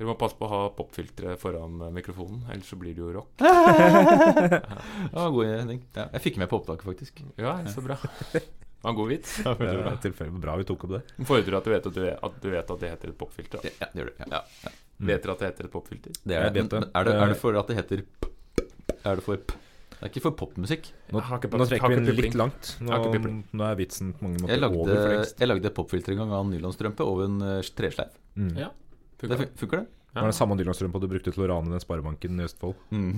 Dere må passe på å ha popfiltre foran eh, mikrofonen, ellers så blir det jo rock. Ja, god idé. Ja, jeg fikk med på opptaket, faktisk. Ja, så bra. Det var en god vits. Ja, Det er tilfelle bra vi tok opp det. Fordrer at du vet at du vet at, du vet at det heter et popfilter. Ja, det gjør du. Ja. Ja. Vet dere at det heter et popfilter? Det er, det. Er det. Er det for at det heter p? Er det for p? Det er ikke for popmusikk. Nå, Jeg nå trekker vi den litt langt. Nå, Jeg nå er vitsen på mange Jeg måter lagde, over for lengst. jeg lagde et popfilter en gang av nylonstrømpe over en uh, tresleiv. Mm. Ja. Funker det? Funker det? Det var den samme nylonstrømpa du brukte til å rane den sparebanken i Østfold, Mm.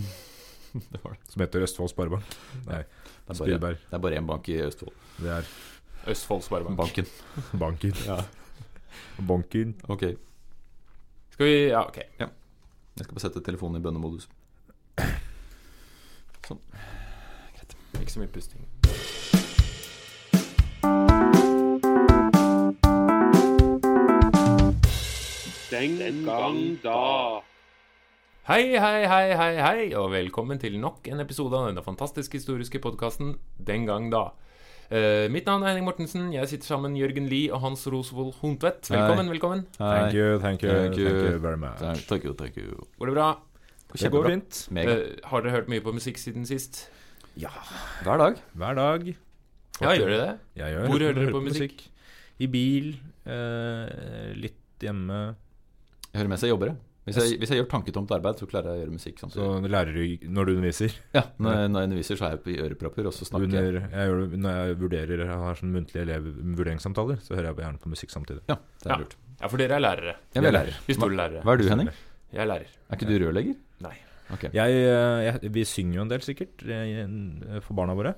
det var det. som heter Østfold Sparebank. Nei, Det er bare, det er bare én bank i Østfold. Det er Østfold Sparebank. Banken. banken. Ja. Banken. Ok. Skal vi Ja, ok. Jeg skal bare sette telefonen i bønnemodus. Ikke så mye pusting. Den gang da. Hei, hei, hei, hei, hei, og velkommen til nok en episode av denne fantastiske historiske podkasten Den gang da. Eh, mitt navn er Henning Mortensen. Jeg sitter sammen med Jørgen Lie og Hans Rosvold Hontvedt. Velkommen, velkommen. Thank you, thank you, Thank thank you. you very much. Thank thank you, thank you. Går det bra? Det går fint. Eh, har dere hørt mye på musikk siden sist? Ja, Hver dag. hver dag. Ja, gjør dere det? Jeg gjør, Hvor hører dere på musikk? I bil, eh, litt hjemme. Jeg hører med jeg jobber. jeg. Hvis jeg, hvis jeg gjør tanketomt arbeid, så klarer jeg å gjøre musikk Så lærer du når du underviser. Ja, når jeg, når jeg underviser, så er jeg på ørepropper, og så snakker. Under, jeg gjør, det- når jeg vurderer jeg har sånn muntlige elevvurderingssamtaler, så hører jeg gjerne på musikk samtidig. Ja, det Ja. er lurt. Ja, for dere er lærere. Jeg er lærer. Vi Hva, er du, Henning? Jeg er lærer. Er ikke du rørlegger? Nei. Okay. Jeg, jeg, vi synger jo en del, sikkert, for barna våre.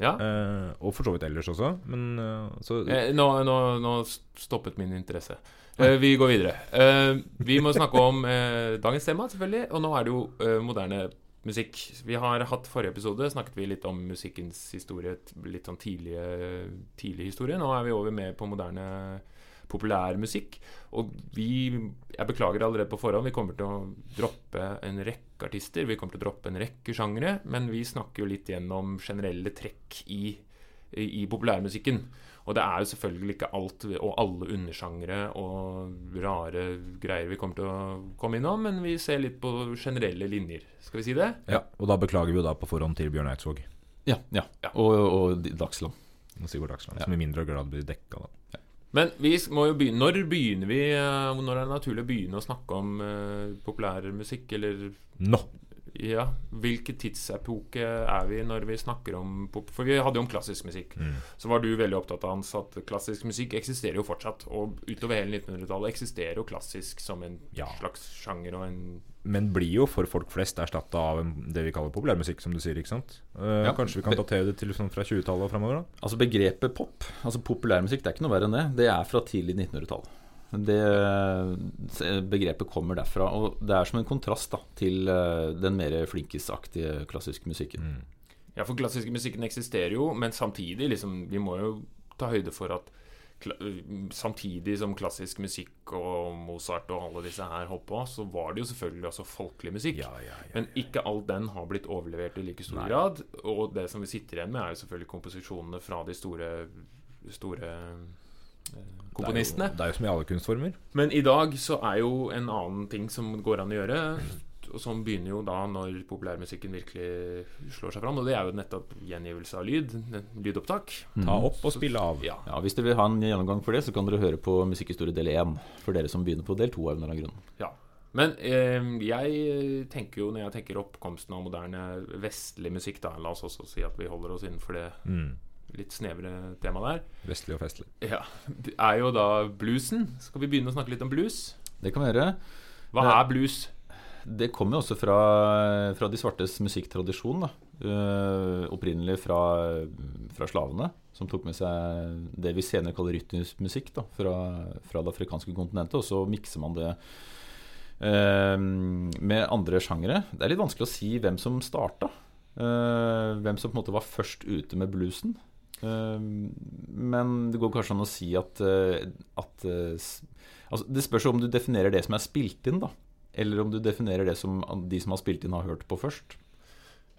Ja? Uh, og for så vidt ellers også. Men uh, så Eh, nå, nå, nå stoppet min interesse. Eh, vi går videre. Eh, vi må snakke om eh, dagens tema, selvfølgelig. Og nå er det jo moderne musikk. Vi har hatt forrige episode, snakket vi litt om musikkens historie, litt sånn tidlige, tidlig historie. Nå er vi over mer på moderne populærmusikk. Og vi Jeg beklager allerede på forhånd, vi kommer til å droppe en rekke artister. Vi kommer til å droppe en rekke sjangere, men vi snakker jo litt gjennom generelle trekk i, i populærmusikken. Og det er jo selvfølgelig ikke alt og alle undersjangere og rare greier vi kommer til å komme innom, men vi ser litt på generelle linjer. Skal vi si det? ja, Og da beklager vi jo da på forhånd til Bjørn Eidsvåg Ja. ja. Ja. Og, og Dagsland. og Sigurd Dagsland, Ja. som i mindre grad blir dekka. Da. Men vi må jo begynne Når begynner vi eh, Når er det naturlig å begynne å snakke om uh, populærmusikk, eller Nå! Ja, hvilken tidsepoke er vi når vi snakker om pop... For vi hadde jo om klassisk musikk. Mm. Så var du veldig opptatt av Hans, at klassisk musikk eksisterer jo fortsatt. Og utover hele 1900-tallet eksisterer jo klassisk som en Ja. slags sjanger og en Men blir jo for folk flest erstatta av det vi kaller populærmusikk, som du sier. ikke sant? Eh, Ja. Kanskje vi kan datere det til sånn fra 20-tallet og framover? da? Altså Begrepet pop, altså populærmusikk, det er ikke noe verre enn det. Det er fra tidlig 1900-tall. Det Begrepet kommer derfra. Og det er som en kontrast da til eh, den mer flinkisaktige klassiske musikken. Mm. Ja, for klassiske musikken eksisterer jo, men samtidig liksom, Vi må jo ta høyde for at samtidig som klassisk musikk og Mozart og alle disse her holdt på, så var det jo selvfølgelig også folkelig musikk. Ja, ja, ja. Men ikke all den har blitt overlevert i like stor Nei. grad. Og det som vi sitter igjen med, er jo selvfølgelig komposisjonene fra de store, store eh, komponistene. Det er, jo, det er jo som i alle kunstformer. Men i dag så er jo en annen ting som går an å gjøre, og som begynner jo da når populærmusikken virkelig slår seg fram, og det er jo nettopp gjengivelse av lyd. Lydopptak. Ta opp og spille av. Ja. Ja, Hvis dere vil ha en gjennomgang for det, så kan dere høre på Musikkhistorie del 1. For dere som begynner på del 2 av en eller annen grunn. ja. Men eh, jeg tenker jo, når jeg tenker oppkomsten av moderne vestlig musikk, da La oss også si at vi holder oss innenfor det Mm. Litt snevre tema der. Vestlig og festlig. Ja, det er jo da bluesen. Skal vi begynne å snakke litt om blues? Det kan vi gjøre. Hva er blues? Det kommer jo også fra, fra de svartes musikktradisjon. da Eh, Opprinnelig fra, fra slavene, som tok med seg det vi senere kaller rytmisk musikk da, fra, fra det afrikanske kontinentet. Og så mikser man det uh, med andre sjangere. Det er litt vanskelig å si hvem som starta. Uh, hvem som på en måte var først ute med bluesen. Eh, men det går kanskje an å si at, eh, at eh, altså, Det spørs om du definerer det som er spilt inn, da. Eller om du definerer det som de som har spilt inn, har hørt på først.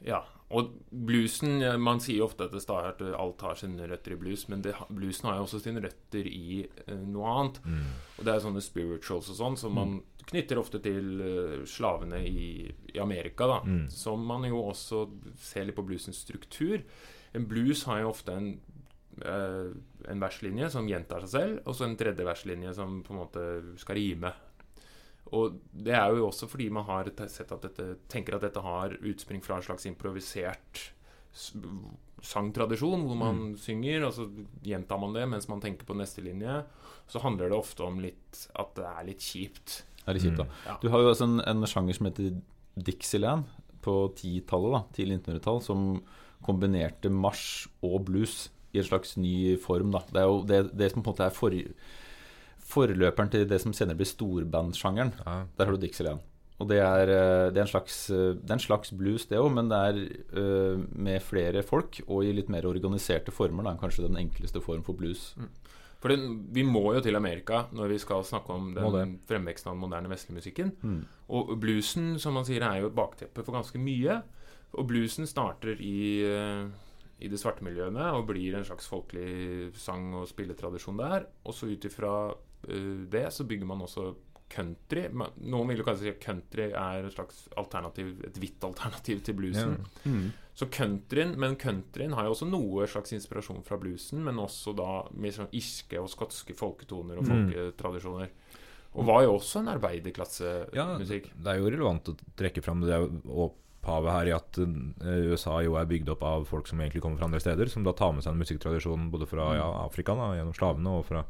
Ja, og bluesen Man sier ofte at det at alt har sine røtter i blues, men det, bluesen har jo også sine røtter i eh, noe annet. Mm. Og det er sånne spirituals og sånn som man knytter ofte til slavene i, i Amerika, da. Mm. Som man jo også ser litt på bluesens struktur. En blues har jo ofte en eh, en verslinje som gjentar seg selv, og så en tredje verslinje som på en måte skal rime. Og det er jo også fordi man har sett at dette, tenker at dette har utspring fra en slags improvisert sangtradisjon, hvor man synger, og så gjentar man det mens man tenker på neste linje. Så handler det ofte om litt at det er litt kjipt. Er litt kjipt, da. Mm, Ja. Du har jo også en, en sjanger som heter Dixieland på 10-tallet, da, tidlig 1900-tall, som kombinerte marsj og blues i en slags ny form. Da. Det er jo det, det som på en måte er for, forløperen til det som senere blir storband-sjangeren. Ja. Der har du Dixieland. Og det er, eh, det er, en, slags, eh, det er en slags blues, det òg, men det er uh, med flere folk og i litt mer organiserte former. Da, kanskje den enkleste form for blues. For den, vi må jo til Amerika når vi skal snakke om den fremveksten av den moderne vestlige musikken. Mm. Og bluesen, som man sier, er jo et bakteppe for ganske mye. Og bluesen starter i, eh, i de svarte miljøene og blir en slags folkelig sang- og spilletradisjon der. Og så ut ifra eh, det så bygger man også country. Noen vil jo kanskje si at country er et slags alternativ, et hvitt alternativ til bluesen. Mm. Så countryen, men countryen har jo også noe slags inspirasjon fra bluesen, men også da med sånn irske og skotske folketoner og Mm. folketradisjoner. Og var jo også en Ja, det er jo relevant å trekke fram det jo opphavet her i at eh, USA jo er bygd opp av folk som egentlig kommer fra andre steder, som da tar med seg en musikktradisjon både fra ja, Afrika, da, gjennom slavene, og fra,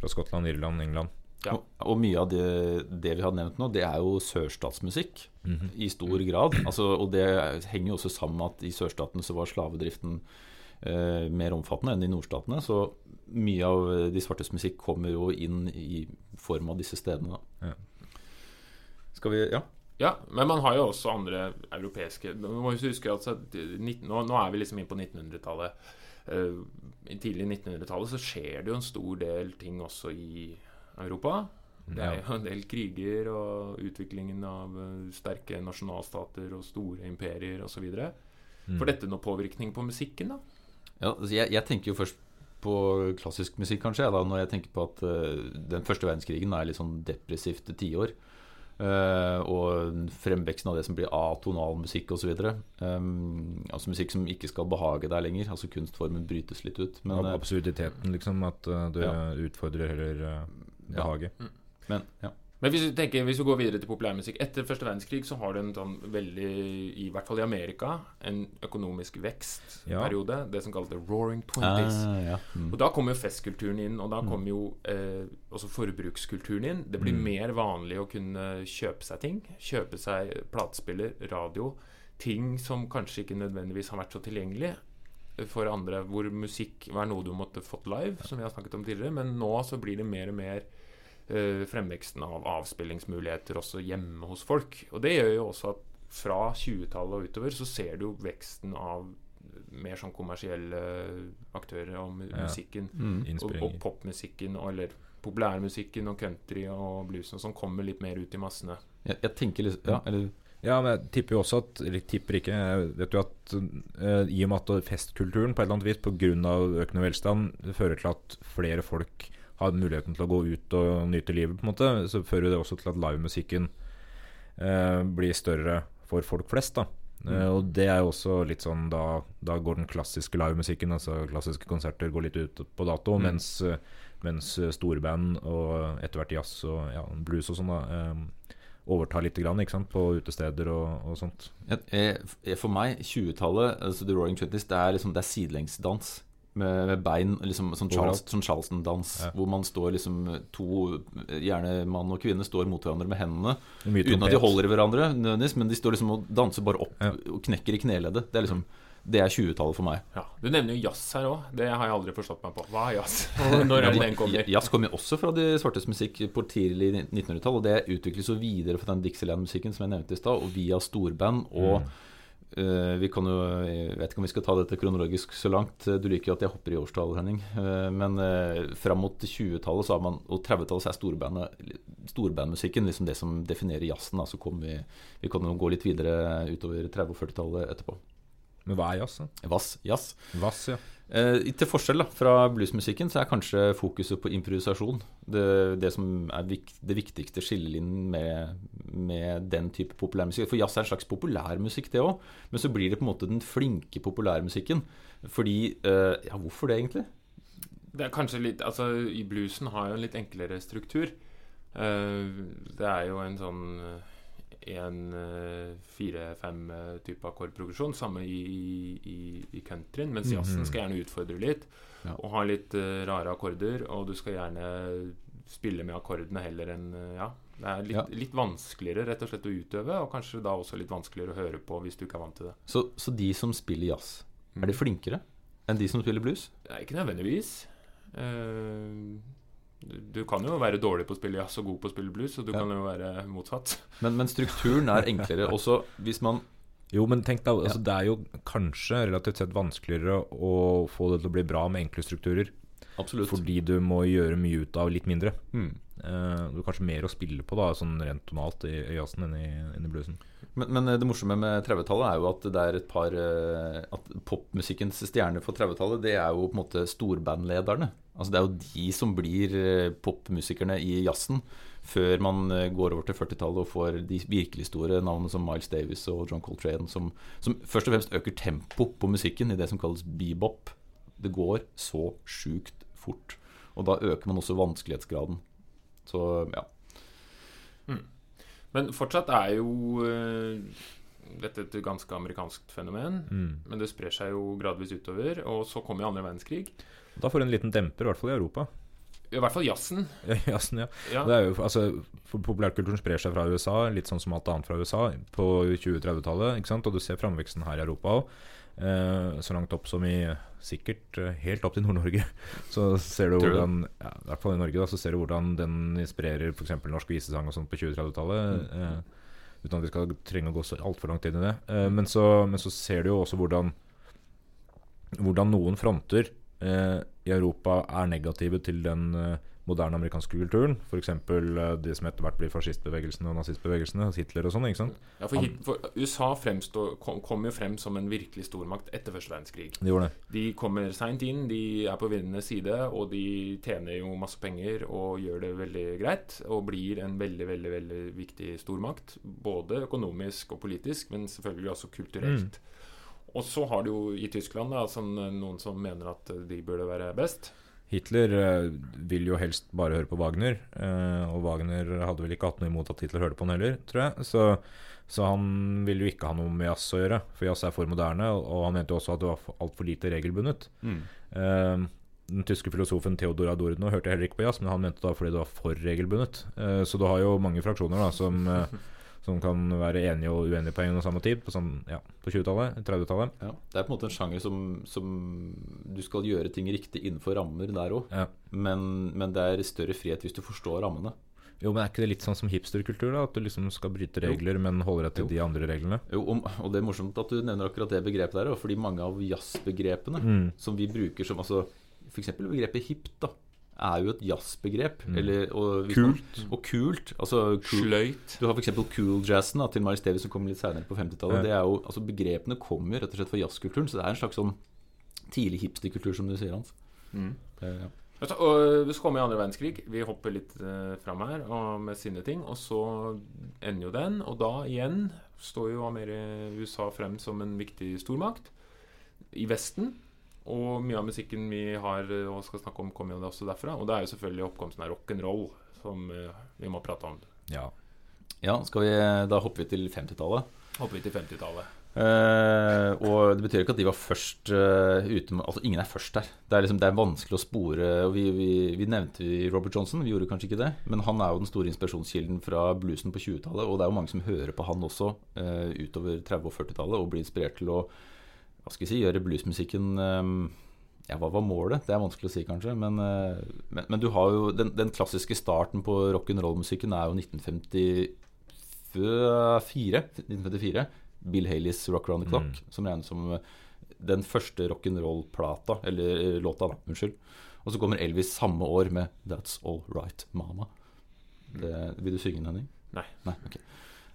fra Skottland, Irland, England. Ja. Og, og mye av det, det vi har nevnt nå, det er jo sørstatsmusikk. Mhm. i stor grad. Altså, og det henger jo også sammen med at i sørstatene så var slavedriften eh, mer omfattende enn i nordstatene. Så mye av de svartes musikk kommer jo inn i form av disse stedene. Ja. Skal vi Ja. Ja, men man har jo også andre europeiske Man må huske at nå, nå er vi liksom inn på 1900-tallet. Eh, I tidlig 1900-tallet så skjer det jo en stor del ting også i Europa. Det er jo en del kriger og utviklingen av eh, sterke nasjonalstater og store imperier osv. Mm. Får dette noe påvirkning på musikken, da? ja altså, jeg, jeg tenker jo først på klassisk musikk, kanskje, da, når jeg tenker på at uh, den første verdenskrigen er litt sånn depressivt tiår. Eh, og fremveksten av det som blir atonal musikk osv. Um, altså musikk som ikke skal behage deg lenger. Altså kunstformen brytes litt ut. Men, eh, Absurditeten, liksom. At du det Ja. utfordrer heller behaget. Ja. men ja. Men hvis du, tenker, hvis du går videre til populærmusikk Etter første verdenskrig så har du en sånn veldig, i hvert fall i Amerika, en økonomisk vekstperiode. Det som kalles the roaring twenties. Ah, ja. Mm. Og da kommer jo festkulturen inn, og da kommer jo eh, også forbrukskulturen inn. Det blir Mm. mer vanlig å kunne kjøpe seg ting. Kjøpe seg platespiller, radio. Ting som kanskje ikke nødvendigvis har vært så tilgjengelig for andre, hvor musikk var noe du måtte fått live, som vi har snakket om tidligere. Men nå så blir det mer og mer fremveksten av avspillingsmuligheter også hjemme hos folk. Og det gjør jo også at fra 20-tallet og utover så ser du veksten av mer sånn kommersielle aktører og musikken. Ja. Mm. Og, og popmusikken, og, eller populærmusikken og country og bluesen som kommer litt mer ut i massene. Jeg, jeg tenker liksom Ja, eller Ja, men jeg tipper jo også at Eller tipper ikke. Jeg vet jo at eh, i og med at festkulturen på et eller annet vis pga. økende velstand fører til at flere folk har muligheten til å gå ut og nyte livet, på en måte, så fører det også til at livemusikken eh, blir større for folk flest. da Eh, og det er jo også litt sånn da, da går den klassiske livemusikken, altså klassiske konserter, går litt ut på dato, Mm. mens, eh, mens storband og etter hvert jazz og ja, blues og sånn da eh, overtar litt grann, ikke sant, på utesteder og, og sånt. jeg, jeg, For meg, 20-tallet, altså The Roaring Twenties, det er liksom Det er sidelengsdans. Med, med bein, liksom sånn, Charles, sånn Charleston-dans. Ja. Hvor man står liksom to Gjerne mann og kvinne står mot hverandre med hendene. Uten at de holder i hverandre, nødvendigvis, men de står liksom og danser bare opp Ja. og knekker i kneleddet. Det er liksom Det er 20-tallet for meg. Ja, Du nevner jo jazz her òg. Det har jeg aldri forstått meg på. Hva er jazz? Når er den kommer? Jazz kommer jo også fra de svartes musikk på tidlig 1900-tall, og det utvikles jo videre fra den Dixieland-musikken som jeg nevnte i stad, og via storband. Og eh, vi kan jo Jeg vet ikke om vi skal ta dette kronologisk så langt. Du liker jo at jeg hopper i årstall, Henning. Eh, men fram mot 20-tallet så har man, og 30-tallet er storband, storbandmusikken liksom det som definerer jazzen. Da. Så kommer vi, vi kan jo gå litt videre utover 30- og 40-tallet etterpå. Men hva er jazz? Vass, jazz. Vass, ja. Eh, til forskjell da, fra bluesmusikken så er kanskje fokuset på improvisasjon det, det som er vikt, det viktigste skillelinjen med, med den type populærmusikk. For jazz er en slags populærmusikk, det òg. Men så blir det på en måte den flinke populærmusikken. Fordi eh, Ja, hvorfor det, egentlig? Det er kanskje litt Altså, bluesen har jo en litt enklere struktur. Eh, det er jo en sånn en fire-fem type akkordprogresjon, samme i, i, i countryen. Mens jazzen skal gjerne utfordre litt Ja. og ha litt uh, rare akkorder. Og du skal gjerne spille med akkordene heller enn eh, Ja. Det er litt, Ja. litt vanskeligere rett og slett å utøve, og kanskje da også litt vanskeligere å høre på hvis du ikke er vant til det. Så, så de som spiller jazz, er de flinkere enn de som spiller blues? Er ikke nødvendigvis. Eh, du, du kan jo være dårlig på å spille jazz og god på å spille blues, og du Ja. kan jo være motsatt. Men, men strukturen er enklere. Også hvis man Jo, men tenk deg, altså, det er jo kanskje relativt sett vanskeligere å få det til å bli bra med enkle strukturer. Absolutt. Fordi du må gjøre mye ut av litt mindre. Mm. Uh, du har kanskje mer å spille på da, sånn rent tonalt i, i jazzen enn i, enn i bluesen. Men, men det morsomme med 30-tallet er jo at det er et par eh, At popmusikkens stjerner for 30-tallet, det er jo på en måte storbandlederne. Altså Det er jo de som blir eh, popmusikerne i jazzen, før man eh, går over til 40-tallet og får de virkelig store navnene som Miles Davis og John Coltrane, som, som først og fremst øker tempo på musikken i det som kalles bebop. Det går så sjukt fort. Og da øker man også vanskelighetsgraden. Så ja. Men fortsatt er jo eh, dette et ganske amerikansk fenomen. Mm. Men det sprer seg jo gradvis utover. Og så kommer jo andre verdenskrig. Da får du en liten demper, i hvert fall i Europa. I hvert fall jazzen. Jazzen, ja. Ja. Det er jo, altså, Populærkulturen sprer seg fra USA, litt sånn som alt annet fra USA, på 2030-tallet. ikke sant? Og du ser framveksten her i Europa òg. Eh, så langt opp som i sikkert eh, helt opp til Nord-Norge. Så ser du hvordan ja, I hvert fall i Norge da, så ser du hvordan den inspirerer f.eks. norsk visesang og sånt på 2030-tallet. Mm. Eh, uten at vi skal trenge å gå så altfor langt inn i det. Eh, men, så, men så ser du jo også hvordan hvordan noen fronter eh, i Europa er negative til den eh, moderne amerikanske kulturen. F.eks. Eh, det som etter hvert blir fascistbevegelsene og nazistbevegelsene. Hitler og sånn. ikke sant? Ja, for, hit, for USA fremstår, kom, kom jo frem som en virkelig stormakt etter første verdenskrig. De gjorde det. De kommer seint inn, de er på vinnernes side, og de tjener jo masse penger og gjør det veldig greit. Og blir en veldig, veldig veldig viktig stormakt. Både økonomisk og politisk, men selvfølgelig også kulturelt. Og så har du jo i Tyskland da, sånn, noen som mener at de burde være best. Hitler eh, vil jo helst bare høre på Wagner, eh, og Wagner hadde vel ikke hatt noe imot at Hitler hørte på han heller, tror jeg. Så, så han ville jo ikke ha noe med jazz å gjøre, for jazz er for moderne, og han mente jo også at det var altfor lite regelbundet. Eh, den tyske filosofen Theodor Adorno hørte heller ikke på jazz, men han mente da fordi det var for regelbundet. Eh, så du har jo mange fraksjoner da som, eh, som kan være enige og uenige på en og samme tid, på, sånn, ja, på 20-tallet, 30-tallet. Ja, det er på en måte en sjanger som, som Du skal gjøre ting riktig innenfor rammer der òg, Ja. men, men det er større frihet hvis du forstår rammene. Jo, men Er ikke det litt sånn som hipsterkultur? da At du liksom skal bryte regler, men holder deg til Jo. de andre reglene? Jo, og, og det er morsomt at du nevner akkurat det begrepet der, fordi mange av jazzbegrepene Mm. som vi bruker som altså F.eks. begrepet hipt, da, er jo et jazzbegrep. Mm. Kult. Og kult. Altså cool, Sløyt. Du har f.eks. cool-jazzen til Miles Davis som kom litt senere på 50-tallet. Ja. Det jo, altså Begrepene kommer rett og slett fra jazzkulturen, så det er en slags sånn tidlig hipsterkultur, som du sier, Hans. Mm. Eh, ja. Altså, og vi kommer komme i andre verdenskrig. Vi hopper litt eh, fram her og med sine ting. Og så ender jo den, og da igjen står jo USA frem som en viktig stormakt i Vesten. Og mye av musikken vi har eh, og skal snakke om, kommer jo også derfra. Og det er jo selvfølgelig oppkomsten av rock'n'roll som eh, vi må prate om. Ja. ja, skal vi, da hopper vi til 50-tallet. Hopper vi til 50-tallet. Eh, og det betyr ikke at de var først uh, ute med Altså, ingen er først der. Det er, liksom, det er vanskelig å spore. Og vi, vi, vi nevnte Robert Johnson, vi gjorde kanskje ikke det. Men han er jo den store inspirasjonskilden fra bluesen på 20-tallet. Og det er jo mange som hører på han også uh, utover 30- og 40-tallet og blir inspirert til å hva skal jeg si, gjøre bluesmusikken eh, Ja, hva var målet? Det er vanskelig å si, kanskje. Men, eh, men, men du har jo den, den klassiske starten på rock'n'roll-musikken er jo 1954. 1954 Bill Haleys 'Rock Around the Clock', som regnes som eh, den første rock'n'roll-plata, eller eh, låta, da. Unnskyld. Og så kommer Elvis samme år med 'That's All Right Mama'. Det, vil du synge den, Henning? Nei. Nei ok.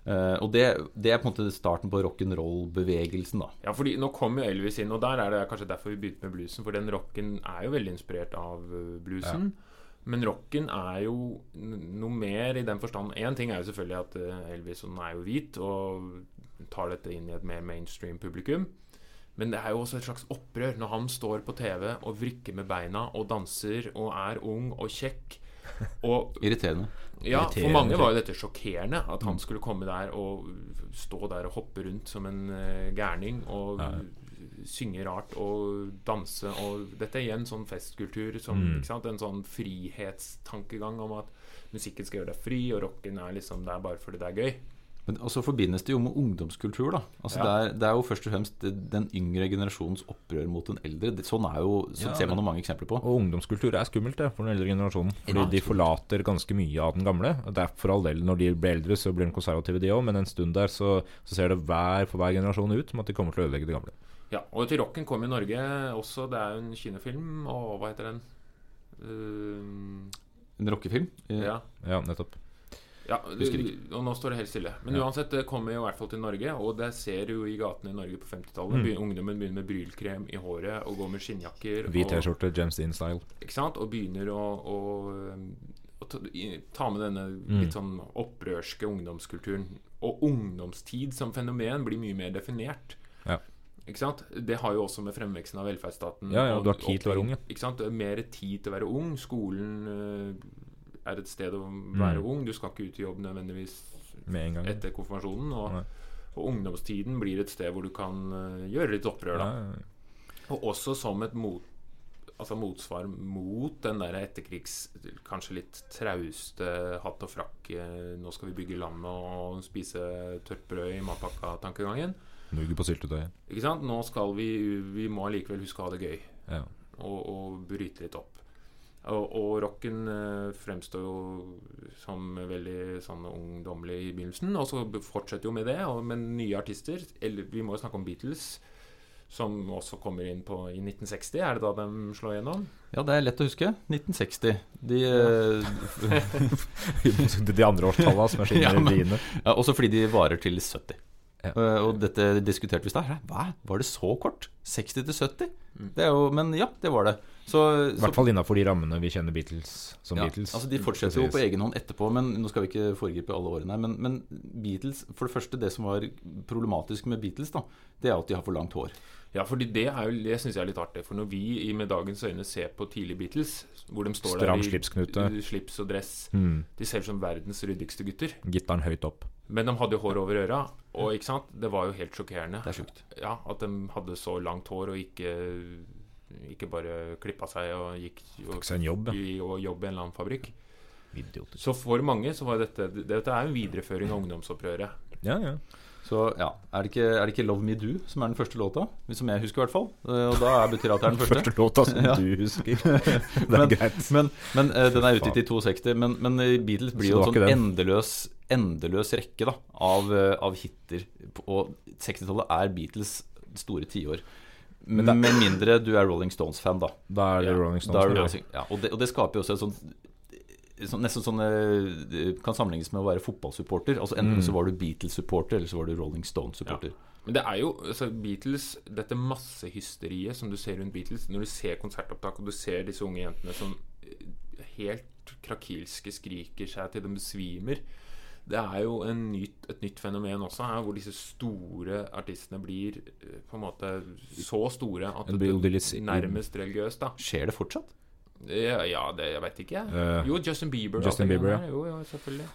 Eh, og det, det er på en måte starten på rock'n'roll-bevegelsen, da. Ja, fordi nå kom jo Elvis inn, og der er det kanskje derfor vi begynte med bluesen. For den rocken er jo veldig inspirert av bluesen. Ja. Men rocken er jo noe mer i den forstand Én ting er jo selvfølgelig at uh, Elvis er jo hvit og tar dette inn i et mer mainstream publikum. Men det er jo også et slags opprør når han står på TV og vrikker med beina og danser og er ung og kjekk. Og Irriterende. ja, for mange var jo dette sjokkerende. At han skulle komme der og stå der og hoppe rundt som en uh, gærning og synge rart og danse og Dette er igjen sånn festkultur. Som, Mm. ikke sant? En sånn frihetstankegang om at musikken skal gjøre deg fri, og rocken er liksom der bare fordi det er gøy. Men også forbindes det jo med ungdomskultur. da Altså Ja. det, er, det er jo først og fremst den yngre generasjonens opprør mot den eldre. Sånn er jo, så Ja. ser man jo mange eksempler på. Og ungdomskultur er skummelt det, for den eldre generasjonen. Fordi de forlater ganske mye av den gamle. Det er for all del Når de blir eldre, så blir de konservative, de òg. Men en stund der så, så ser det hver for hver generasjon ut som at de kommer til å ødelegge det gamle. Ja, Og til rocken kom i Norge også. Det er jo en kinofilm, og hva heter den? Uh, En rockefilm. Ja. Ja, nettopp. Ja, Husker ikke. og nå står det helt stille. Men Ja. uansett, det kommer jo i hvert fall til Norge, og det ser du jo i gatene i Norge på 50-tallet. Mm. Ungdommen begynner med brylkrem i håret og går med skinnjakker. Hvit T-skjorte, James Dean-style. Ikke sant? Og begynner å, å, å ta, med denne Mm. litt sånn opprørske ungdomskulturen. Og ungdomstid som fenomen blir mye mer definert. Ja. Ikke sant? Det har jo også med fremveksten av velferdsstaten Ja, ja, du har tid til å være ung. Ikke sant? Er Mer tid til å være ung. Skolen eh, er et sted å være Mm. ung. Du skal ikke ut i jobb nødvendigvis etter konfirmasjonen. Og, og ungdomstiden blir et sted hvor du kan uh, gjøre litt opprør. Da. Og også som et mot, altså motsvar mot den der etterkrigs kanskje litt trauste hatt og frakk eh, Nå skal vi bygge landet og spise tørt brød i matpakka-tankegangen. Mugg på syltetøyet. Ikke sant? Nå skal vi Vi må allikevel huske å ha det gøy Ja. og, og bryte litt opp. Og, og rocken eh, fremstår jo som veldig sånn ungdommelig i begynnelsen, og så fortsetter jo med det, og med nye artister. Eller vi må jo snakke om Beatles, som også kommer inn på i 1960. Er det da de slår gjennom? Ja, det er lett å huske. 1960. De, ja. de andre årstallene som er sine Ja, men- ja, også fordi de varer til 70. Ja. Eh, og dette diskuterte vi i stad. Hva? Var det så kort? 60 til 70? Mm. Det er jo, men ja, det var det. Så, I hvert fall innafor de rammene vi kjenner Beatles som ja, Beatles. altså De fortsetter jo på egen hånd etterpå, men nå skal vi ikke foregripe alle årene. Men, men Beatles, for det første, det som var problematisk med Beatles, da, det er at de har for langt hår. Ja, fordi det er jo Det syns jeg er litt artig. For når vi i med dagens øyne ser på tidlig Beatles, hvor de står Stram der i slips og dress Mm. De ser ut som verdens ryddigste gutter. Gitaren høyt opp. Men de hadde jo hår over øra, og ikke sant? det var jo helt sjokkerende. Det er sjukt. Ja, At de hadde så langt hår og ikke, ikke bare klippa seg og gikk og, Fikk seg en jobb, i, og jobb i en eller annen fabrikk. Idiotisk. Så for mange så var dette Dette er jo en videreføring av ungdomsopprøret. Ja, ja. Så ja, er det, ikke, er det ikke 'Love Me Do' som er den første låta? Som jeg husker, i hvert fall. Eh, Og da betyr det at det er den første. Første låta som Ja. du husker. det er Men- greit. Men, men eh, den er utgitt i 62. Men, men eh, Beatles blir jo en sånn endeløs, endeløs rekke da av, av hiter. Og 60-tallet er Beatles store tiår. Men Med mindre du er Rolling Stones-fan, da. Da er det Rolling Stones. ja. Rolling, ja, og, det, og det skaper jo også et sånt sånn, Nesten sånn eh, Kan sammenlignes med å være fotballsupporter. Altså Enten Mm. så var du Beatles-supporter, eller så var du Rolling Stones-supporter. Men det er jo altså Beatles Dette massehysteriet som du ser rundt Beatles, når du ser konsertopptak, og du ser disse unge jentene som eh, helt krakilske skriker seg til de besvimer Det er jo en nytt, et nytt fenomen også her, hvor disse store artistene blir eh, på en måte så store at Det nærmest religiøst, da. Skjer det fortsatt? Ja, ja det jeg veit ikke. Eh, jo, Justin Bieber. Justin Bieber, ja Jo, Jo, ja, selvfølgelig.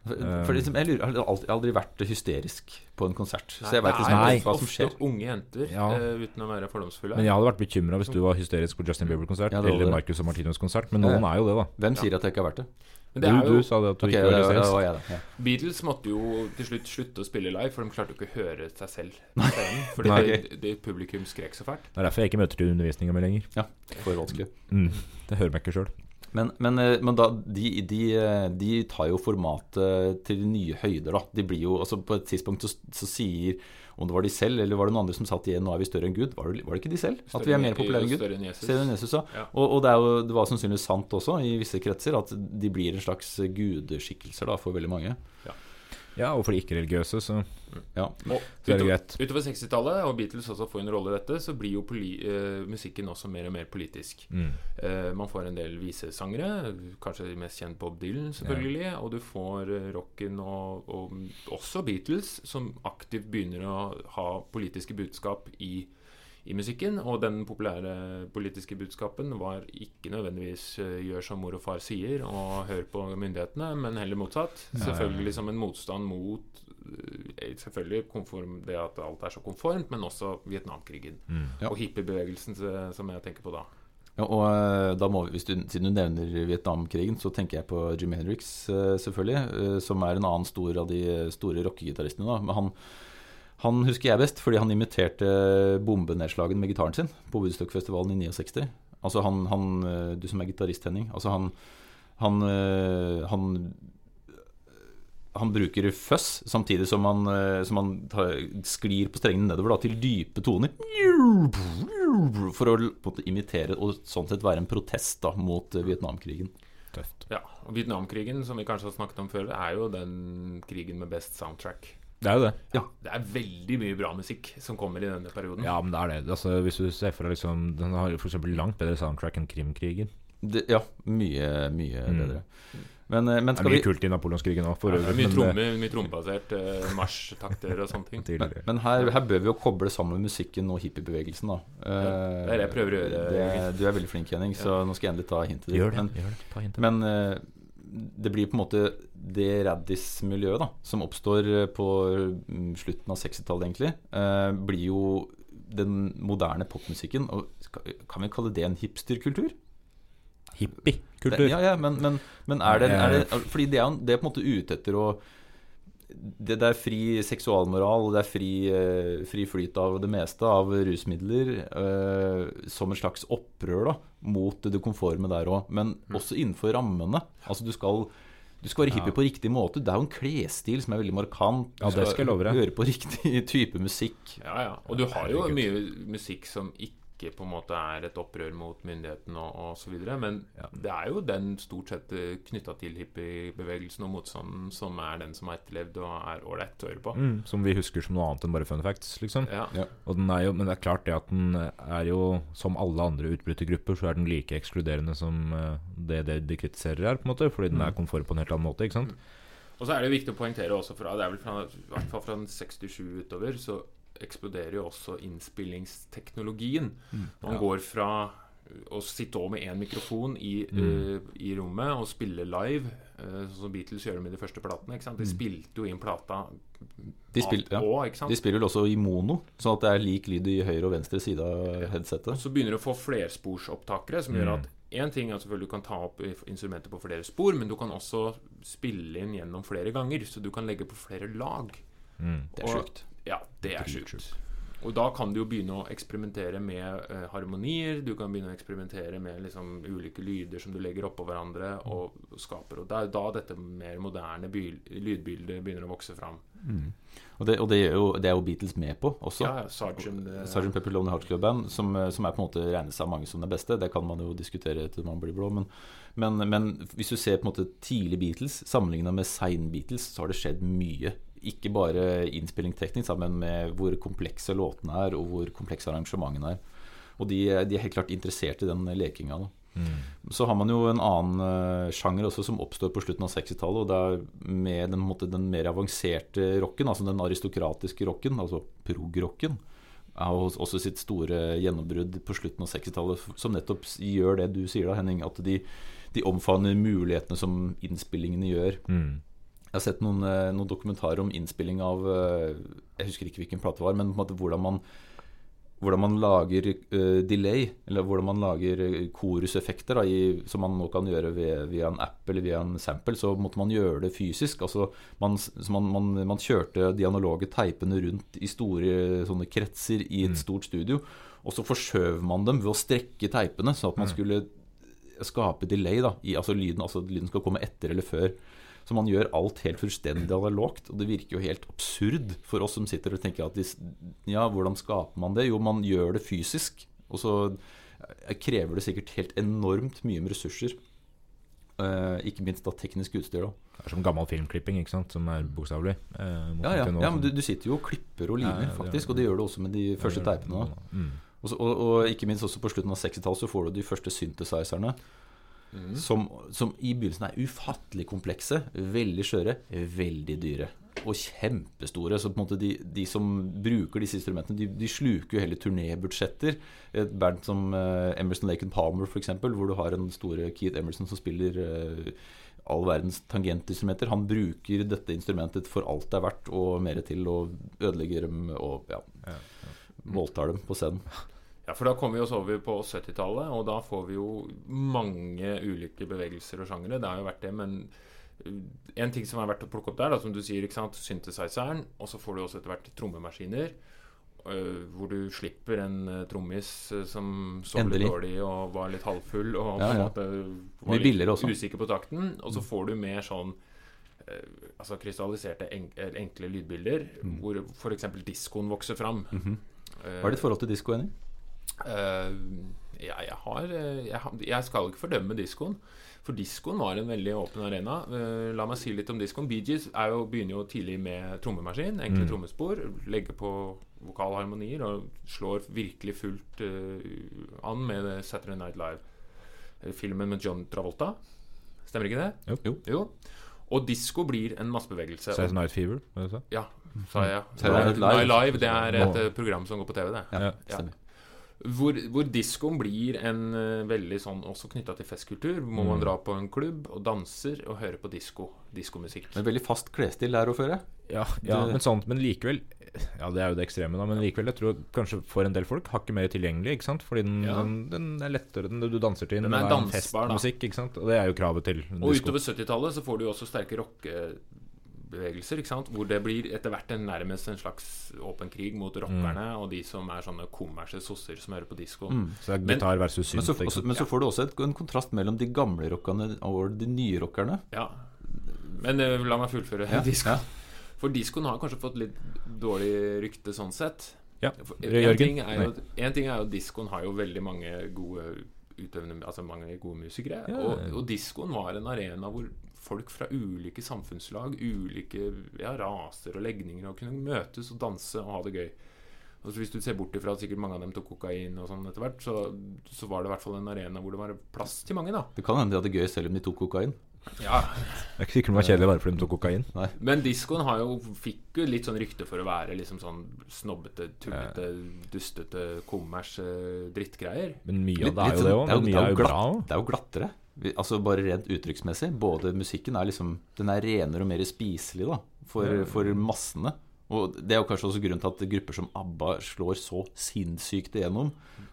For, liksom, jeg, lurer, jeg har aldri, vært hysterisk på en konsert. så jeg Nei, vet liksom Nei. hva som ofte skjer. unge jenter, Ja. uh, uten å være fordomsfulle. Men jeg hadde vært bekymra hvis du var hysterisk på Justin Bieber-konsert Ja, eller. Marcus og Martinus konsert, men noen er jo det, da. Hvem sier at jeg ikke har vært det? Men Du, er jo, du sa det at du okay, ikke det, var det, det hysterisk. var jeg. Ja. Beatles måtte jo til slutt slutte å spille live, for de klarte jo ikke å høre seg selv scenen. Fordi det, det publikum skrek så fælt. Det er derfor jeg ikke møter til undervisninga mi lenger. ja, for vanskelig. Mm. Det hører meg ikke sjøl. Men, men, eh, men da, de, de, eh, de tar jo formatet til nye høyder, da. De blir jo, altså På et tidspunkt så, så sier Om det var de selv, eller var det noen andre som satt igjen 'Nå er vi større enn Gud'? Var det, var det ikke de selv? At vi er mer populære enn Gud? Større enn Jesus. Større enn Jesus, ja. Ja. Og, og det, er jo, det var sannsynligvis sant også, i visse kretser, at de blir en slags gudeskikkelser da, for veldig mange. Ja, og for de ikke-religiøse, så Ja. Og så er det greit. utover 60-tallet, og Beatles også får en rolle i dette, så blir jo poli uh, musikken også mer og mer politisk. Mm. Uh, man får en del visesangere, kanskje de mest kjent Bob Dylan, selvfølgelig. Og du får uh, rocken og, og også Beatles, som aktivt begynner å ha politiske budskap i, i musikken. Og den populære politiske budskapen var ikke nødvendigvis eh, 'gjør som mor og far sier' og 'hør på myndighetene', men heller motsatt. Selvfølgelig som en motstand mot eh, Selvfølgelig konform, det at alt er så konformt, men også Vietnamkrigen. Mm. Ja. Og hippiebevegelsen eh, som jeg tenker på da. Ja, og eh, da må vi, hvis du, Siden du nevner Vietnamkrigen, så tenker jeg på Jim Hendrix, eh, selvfølgelig. eh, Som er en annen stor av de store rockegitaristene. Men han, han husker jeg best fordi han imiterte bombenedslagen med gitaren sin på Woodstock-festivalen i 69. Altså han, han eh, Du som er gitarist, Henning. Altså han han, eh, han han bruker fuzz samtidig som han, eh, som han tar, sklir på strengene nedover da, til dype toner. For å på en måte imitere og sånn sett være en protest da, mot eh, Vietnamkrigen. Tøft. Ja, og Vietnamkrigen, som vi kanskje har snakket om før, er jo den krigen med best soundtrack. Det er jo det. Ja, Det er veldig mye bra musikk som kommer i denne perioden. Ja, men det er det. Altså, hvis du ser for deg liksom Den har f.eks. langt bedre soundtrack enn Krimkrigen. Det, ja, mye, mye Mm. bedre. Men, eh, men Det er mye vi kult i napoleonskrigen òg, for er mye, men, tromme, mye trommebasert eh, marsjtakter og sånne ting. men, men her, her bør vi jo koble sammen musikken og hippiebevegelsen. da Eh, det er det jeg prøver å gjøre, det, Du er veldig flink, Henning, så nå skal jeg endelig ta hintet ditt. Gjør det. Men, gjør det. Ta hintet. Men eh, det blir på en måte det Raddis-miljøet da som oppstår eh, på mm, slutten av 60-tallet, egentlig, eh, blir jo den moderne popmusikken. Og kan vi kalle det en hipsterkultur? Hippiekultur. Ja, ja, men, men, men er, det, er det Fordi det er, det er på en måte ute etter å det, det er fri seksualmoral, og det er fri, eh, fri flyt av det meste av rusmidler. eh, som et slags opprør da, mot det konforme der òg. Men også innenfor rammene. Altså du skal, du skal være hippie Ja. på riktig måte. Det er jo en klesstil som er veldig markant. Du Ja, skal deg. høre på riktig type musikk. Ja, ja. Og du har jo mye musikk som ikke på en måte er et opprør mot myndighetene og, videre, men Ja. det er jo den stort sett knytta til hippiebevegelsen og motstanden som er den som har etterlevd og er ålreit å høre på. Mm, som vi husker som noe annet enn bare fun facts, liksom. Ja. Er jo, men det er klart det at den er jo, som alle andre utbrytergrupper, så er den like ekskluderende som eh, det, det de kritiserer er, på en måte, fordi den er konform på en helt annen måte, ikke sant? Og så er det viktig å poengtere også fra Det er vel fra, i hvert fall fra 67 utover, så eksploderer jo også innspillingsteknologien. Man Ja. går fra å sitte over med én mikrofon i, Mm. uh, i rommet og spille live, sånn som Beatles gjør med de første platene. De spilte jo inn plata De, spil, ja. også, de spiller vel også i mono, sånn at det er lik lyd i høyre og venstre side av headsetet. Så begynner du å få flersporsopptakere, som gjør Mm. at én ting er at selvfølgelig du kan ta opp Instrumentet instrumenter på flere spor, men du kan også spille inn gjennom flere ganger, så du kan legge på flere lag. Mm. Det er sjukt. Ja, det er sjukt. Og da kan du jo begynne å eksperimentere med eh, harmonier. Du kan begynne å eksperimentere med liksom, ulike lyder som du legger oppå hverandre og skaper. Og det er da dette mer moderne lydbildet begynner å vokse fram. Og, det, og det, er jo, det er jo Beatles med på også. Ja, Sergeant, eh, Sgt. Pepper Lonely Hearts Club Band, som, eh, som er på en måte regnes av mange som det beste. Det kan man jo diskutere til man blir blå. Men, men, men hvis du ser på en måte tidlig Beatles sammenligna med sein Beatles, så har det skjedd mye. Ikke bare innspilling teknisk, men med hvor komplekse låtene er, og hvor komplekse arrangementene er. Og de, de er helt klart interessert i den lekinga. Mm. Så har man jo en annen eh, sjanger også som oppstår på slutten av 60-tallet. Og det er med den, måte, den mer avanserte rocken, altså den aristokratiske rocken, altså prog-rocken. har også sitt store gjennombrudd på slutten av 60-tallet, som nettopp gjør det du sier da, Henning. At de, de omfavner mulighetene som innspillingene gjør. Mm. Jeg har sett noen, eh, noen dokumentarer om innspilling av eh, Jeg husker ikke hvilken plate det var, men på en måte hvordan man hvordan man lager uh, delay, eller hvordan man lager koruseffekter, da, i, som man nå kan gjøre ved, via en app eller via en sample, så måtte man gjøre det fysisk. Altså, man, så man, man, man kjørte de analoge teipene rundt i store sånne kretser i et Mm. stort studio, og så forskjøv man dem ved å strekke teipene, sånn at man Mm. skulle skape delay. Da, i, altså lyden, altså lyden skal komme etter eller før. Så man gjør alt helt fullstendig analogt, og det virker jo helt absurd for oss som sitter og tenker at de, ja, hvordan skaper man det? Jo, man gjør det fysisk, og så eh, krever det sikkert helt enormt mye med ressurser. Uh, ikke minst da teknisk utstyr. da Det er som gammel filmklipping, ikke sant, som er bokstavelig. Uh, Ja, ja. ja men du, du sitter jo og klipper og limer, Ja, ja, faktisk. Og det gjør du også med de første teipene. Mm. Og, og, og ikke minst også på slutten av 60-tallet så får du de første synthesizerne. Mm. Som, som i begynnelsen er ufattelig komplekse, veldig skjøre, veldig dyre. Og kjempestore. Så på en måte de, de som bruker disse instrumentene, de, de sluker jo hele turnébudsjetter. Et band som uh, Emerson Lake and Palmer, f.eks., hvor du har en store Keith Emerson som spiller uh, all verdens tangentinstrumenter. Han bruker dette instrumentet for alt det er verdt, og mer til, og ødelegger dem og ja, Ja, voldtar dem på scenen. Ja, for da kommer vi oss over på 70-tallet, og da får vi jo mange ulike bevegelser og sjangere. Det har jo vært det, men uh, en ting som er verdt å plukke opp der, da, som du sier, ikke sant, synthesizeren, og så får du også etter hvert trommemaskiner. uh, hvor du slipper en uh, trommis uh, som sov litt dårlig og var litt halvfull og Ja, ja. var litt usikker på takten. Og så får du mer sånn altså krystalliserte, enk enkle lydbilder, Mm. hvor f.eks. diskoen vokser fram. Mm -hmm. Hva er ditt forhold til disko, Henning? Eh, ja, jeg har eh, jeg, jeg skal ikke fordømme diskoen. For diskoen var en veldig åpen arena. Uh, la meg si litt om diskoen. Bee Gees er jo, begynner jo tidlig med trommemaskin. Enkle Mm. trommespor. Legger på vokalharmonier og slår virkelig fullt uh, an med Saturday Night Live-filmen med John Travolta. Stemmer ikke det? Jo. Jo. Og disko blir en massebevegelse. Saturday Night Fever, var det så? Ja, sa jeg. Saturday Night Live. Det er et program som går på TV, det. Ja, Ja. stemmer. Hvor, hvor diskoen blir en eh, veldig sånn også knytta til festkultur. Hvor man dra på en klubb og danser og høre på disko. Diskomusikk. Men veldig fast klesstil der å føre. Ja, ja Det- men sånt, men likevel Ja, det er jo det ekstreme, da, men likevel, jeg tror kanskje for en del folk hakket mer tilgjengelig, ikke sant? Fordi den, Ja. den, den er lettere, den du danser til. Den er dansbar, da. festmusikk, ikke sant? Og det er jo kravet til Og disko. utover 70-tallet så får du jo også sterke rockebevegelser. Ikke sant? Hvor det blir etter hvert en nærmest en slags åpen krig mot rockerne og de som er sånne kommersielle sosser som hører på disko. Mm. Så det er Men- gitar versus Men så, også, men så får du også et, en kontrast mellom de gamle rockerne og de nye rockerne. Ja. Men uh, la meg fullføre Ja, disko. ja. For diskoen har kanskje fått litt dårlig rykte sånn sett. Ja. Jørgen? En ting er jo, en ting er jo diskoen har jo veldig mange gode utøvende Altså mange gode musikere. Ja. Og, og diskoen var en arena hvor folk fra ulike samfunnslag, ulike ja, raser og legninger, og kunne møtes og danse og ha det gøy. Og så Hvis du ser bort ifra at sikkert mange av dem tok kokain, og sånn etter hvert, så, så var det i hvert fall en arena hvor det var plass til mange. da Det kan hende de hadde det gøy selv om de tok kokain. Ja, Det er ikke sikkert det var kjedelig bare fordi de tok kokain. Men diskoen har jo, fikk jo litt sånn rykte for å være liksom sånn snobbete, tullete, dustete, kommers eh, drittgreier. Men mye av det er jo det sånn- òg. det er det òg. Det er jo glattere. Altså Bare rent uttrykksmessig. Både musikken er liksom Den er renere og mer spiselig da for, for massene. Og det er jo kanskje også grunnen til at grupper som ABBA slår så sinnssykt igjennom.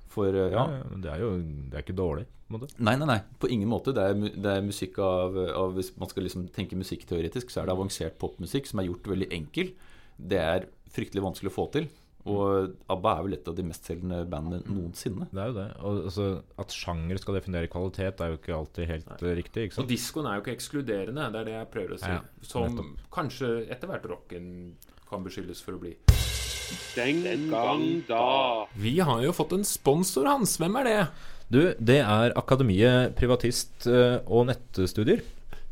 For eh, Ja, ja, ja, det er jo det er ikke dårlig. på en måte. Nei, nei, nei. På ingen måte. Det er, det er musikk av, av Hvis man skal liksom tenke musikkteoretisk, så er det avansert popmusikk som er gjort veldig enkel. Det er fryktelig vanskelig å få til. Og ABBA er vel et av de mestselgende bandene noensinne. Det er jo det. Og altså, At sjanger skal definere kvalitet, er jo ikke alltid helt Nei. riktig. ikke Og diskoen er jo ikke ekskluderende, det er det jeg prøver å si. Ja, som nettopp. kanskje etter hvert rocken kan beskyldes for å bli. Den gang da. Vi har jo fått en sponsor, Hans. Hvem er det? Du, det er Akademiet privatist eh, og nettstudier.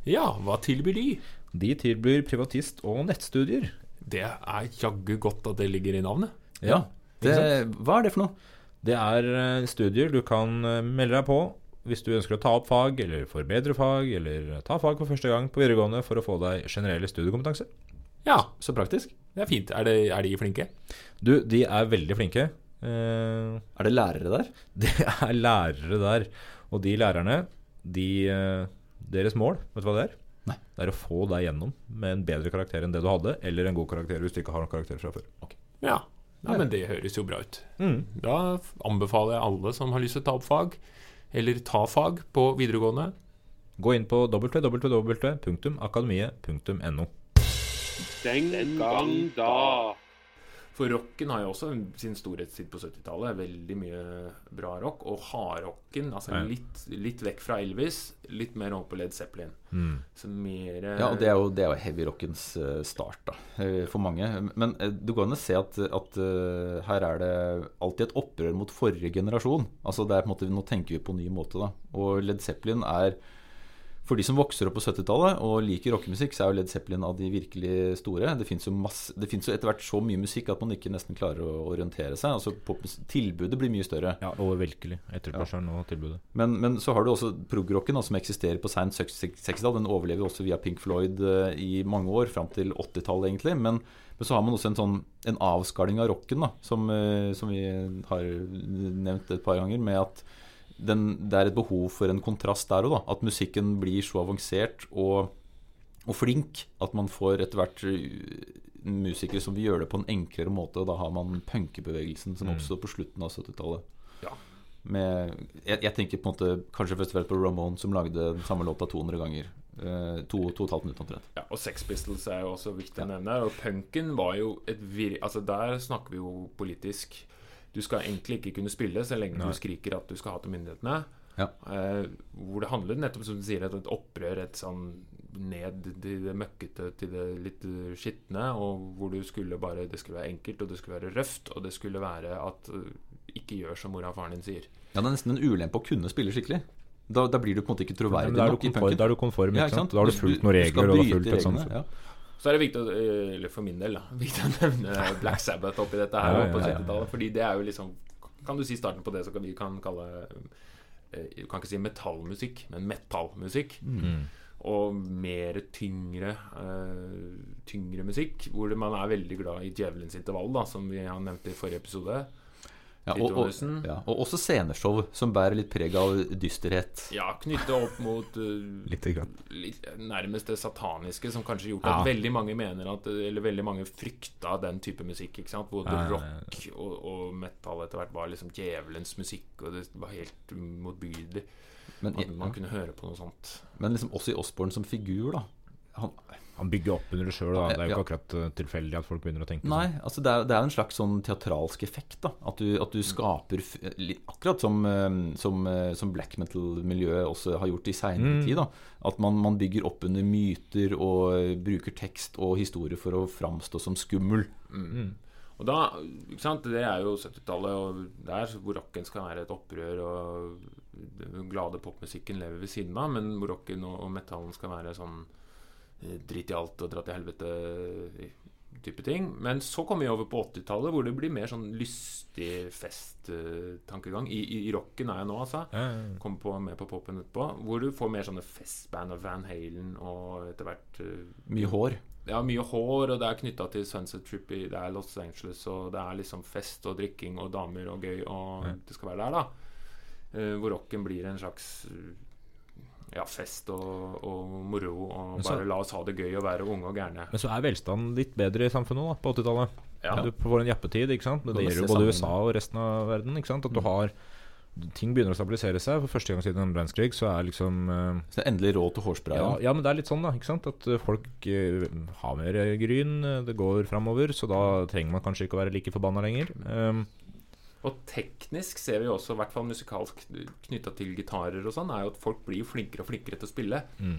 Ja, hva tilbyr de? De tilbyr privatist- og nettstudier. Det er jaggu godt at det ligger i navnet. Ja, det, Hva er det for noe? Det er eh, studier du kan eh, melde deg på hvis du ønsker å ta opp fag, eller forbedre fag, eller ta fag for første gang på videregående for å få deg generelle studiekompetanse. Ja, Så praktisk. det er fint. Er, det, er de flinke? Du, de er veldig flinke. Uh, Er det lærere der? Det er lærere der. Og de lærerne, de, eh, deres mål, vet du hva det er? Nei. Det er å få deg gjennom med en bedre karakter enn det du hadde, eller en god karakter hvis du ikke har noen karakter fra før. Ja. Ja, men det høres jo bra ut. Mm. Da anbefaler jeg alle som har lyst til å ta opp fag, eller ta fag på videregående. Gå inn på www.akademiet.no. Den gang da. For rocken har jo også sin storhetstid på 70-tallet. Veldig mye bra rock. Og hardrocken, altså litt, litt vekk fra Elvis, litt mer over på Led Zeppelin. Mm. Så mer Ja, og det er jo, det er jo heavyrockens eh, start, da, eh, for mange. Men du kan jo se at, at eh, her er det alltid et opprør mot forrige generasjon. Altså det er på en måte, Nå tenker vi på en ny måte, da. Og Led Zeppelin er For de som vokser opp på 70-tallet og liker rockemusikk, så er jo Led Zeppelin av de virkelig store. Det fins jo, jo etter hvert så mye musikk at man ikke nesten klarer å orientere seg. Altså Tilbudet blir mye større. Ja, overvelkelig. Etterspørselen og tilbudet. Men, men så har du også progrocken, som eksisterer på seint 60-tall. Den overlever også via Pink Floyd eh, i mange år, fram til 80-tallet egentlig. Men, men så har man også en sånn en avskalling av rocken, da, som, eh, som vi har nevnt et par ganger, med at den, det er et behov for en kontrast der òg. At musikken blir så avansert og, og flink at man får etter hvert eh, musikere som vil gjøre det på en enklere måte. Og da har man punkebevegelsen som Mm. oppstod på slutten av 70-tallet. Ja. Med, jeg, jeg tenker på en måte kanskje først og fremst på Ramón, som lagde den samme låta 200 ganger. Eh, to, to og et halvt minutt omtrent. Ja, og Sex Pistols er jo også viktig å nevne. Og punken var jo et vir... Altså Der snakker vi jo politisk. Du skal egentlig ikke kunne spille så lenge Nei. du skriker at du skal ha til myndighetene. Ja. Eh, hvor det handler nettopp som du sier, et, et opprør, et sånn ned til det møkkete, til det litt skitne. Og hvor du skulle bare Det skulle være enkelt, og det skulle være røft, og det skulle være at eh, ikke gjør som mora og faren din sier. Ja, Det er nesten en ulempe å kunne spille skikkelig. Da, da blir du på en måte ikke troverdig ja, da er du nok i konform, punken. da er du konform Ja, ikke sant? Da har du fulgt noen regler, og du har bryte fulgt et sånt reglene, ja. Så er det viktig, eh, eller for min del, da, viktig å nevne Black Sabbath oppi dette her Ja, på ja, ja, ja. 70-tallet. Fordi det er jo liksom Kan du si starten på det som vi kan kalle eh, Du kan ikke si metallmusikk, men metallmusikk. Mm. Og mer tyngre uh, Tyngre musikk. Hvor man er veldig glad i djevelens intervall, da, som vi har nevnt i forrige episode. Ja, og, og, ja, og også sceneshow, som bærer litt preg av dysterhet. Ja, knytta opp mot uh, litt, nærmest det sataniske, som kanskje gjort Ja. at veldig mange mener at Eller veldig mange frykta den type musikk. Ikke sant? Både Ja, ja, ja. rock og, og metal etter hvert var liksom djevelens musikk, og det var helt motbydelig. Men, At man kunne høre på noe sånt. men liksom også i Osborne som figur, da. Han, Han bygger opp under det sjøl. Det er jo ikke akkurat uh, tilfeldig at folk begynner å tenke Nei, sånn. altså det er, det er en slags sånn teatralsk effekt. da At du, at du skaper Akkurat som, eh, som, eh, som black metal-miljøet også har gjort i seinere Mm. tid. da At man, man bygger opp under myter og eh, bruker tekst og historie for å framstå som skummel. Mm. Og da, ikke sant, Det er jo 70-tallet, og det er hvor rocken skal være et opprør, og den glade popmusikken lever ved siden av, men hvor rocken og, og metallen skal være sånn eh, drit i alt og dra til helvete-type ting. Men så kommer vi over på 80-tallet, hvor det blir mer sånn lystig festtankegang. I, i, I rocken er jeg nå, altså. Kommer på, med på popen etterpå. Hvor du får mer sånne festband og Van Halen og etter hvert eh, Mye hår. ja, mye hår, og det er knytta til Sunset Trip i det er Los Angeles, og det er liksom fest og drikking og damer og gøy, og Ja. det skal være der, da. Uh, hvor rocken blir en slags eh, ja, fest og, og moro, og så- bare la oss ha det gøy og være unge og gærne. Men så er velstanden litt bedre i samfunnet da, på 80-tallet. Ja. Du får en jappetid, ikke sant. Men det nesten gjelder jo både. USA og resten av verden. Ikke sant? At du har Ting begynner å stabilisere seg. For første gang siden en verdenskrig så er liksom uh, Så det er endelig råd til hårspray. ja, Ja. men det er litt sånn, da. Ikke sant? At eh, folk uh, har mer gryn. Det går framover. Så da trenger man kanskje ikke å være like forbanna lenger. Um, Og teknisk ser vi også, i hvert fall musikalsk knytta til gitarer og sånn, er jo at folk blir flinkere og flinkere til å spille. mm.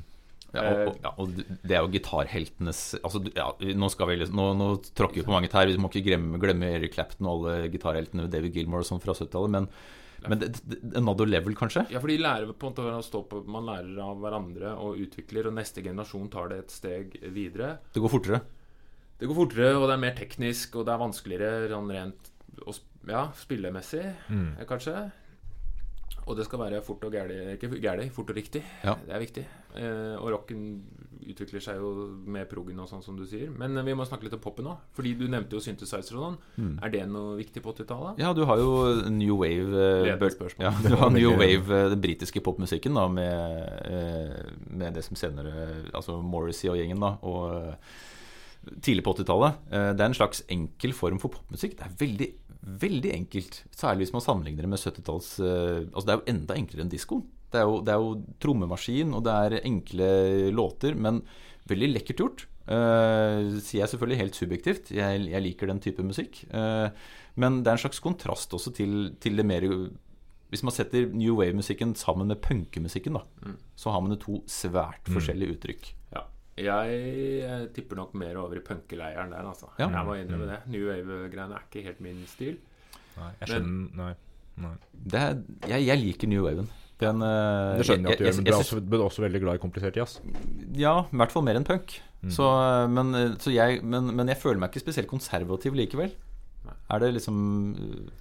Ja, og, og, ja, og det er jo gitarheltenes altså, ja, nå, skal vi, nå, nå tråkker vi på mange tær. Vi må ikke glemme, glemme Eric Clapton og alle gitarheltene David Gilmore og sånn fra 70-tallet. Men, men det, det, another level, kanskje? Ja, for de lærer på en måte å stå på Man lærer av hverandre og utvikler, og neste generasjon tar det et steg videre. Det går fortere. Det går fortere, og det er mer teknisk, og det er vanskeligere sånn rent å sp- ja, spillemessig, Mm. eh, kanskje. Og det skal være fort og gærlig, ikke gærlig, fort og riktig. Ja. Det er viktig. Eh, og rocken utvikler seg jo med proggen og sånn, som du sier. Men eh, vi må snakke litt om popen òg. Fordi du nevnte jo synthesizer og sånn. Mm. Er det noe viktig på 80-tallet? Ja, du har jo New Wave eh. Ja, du har New Wave, eh, den britiske popmusikken, da, med, eh, med det som senere Altså Morrissey og gjengen, da. Og tidlig på 80-tallet. Eh, Det er en slags enkel form for popmusikk. Det er veldig, veldig enkelt. Særlig hvis man sammenligner det med 70-talls eh, Altså, det er jo enda enklere enn diskoen. Det jo, det er jo trommemaskin, og det er enkle låter, men veldig lekkert gjort. Uh, sier jeg selvfølgelig helt subjektivt. Jeg, jeg liker den type musikk. Uh, men det er en slags kontrast også til, til det mer Hvis man setter new wave-musikken sammen med punkemusikken, da, Mm. så har man det to svært Mm. forskjellige uttrykk. Ja. Jeg eh, tipper nok mer over i punkeleiren der, altså. Ja. Jeg må innrømme det. New Wave-greiene er ikke helt min stil. Nei, jeg skjønner Nei. nei. Det er, jeg, jeg liker new waven. Den, eh, Det skjønner jeg at du jeg- gjør, men du er også, du er også veldig glad i komplisert jazz. Ja, i hvert fall mer enn punk. Mm. Så, eh, men, så jeg, men, men jeg føler meg ikke spesielt konservativ likevel. Er det liksom Nei.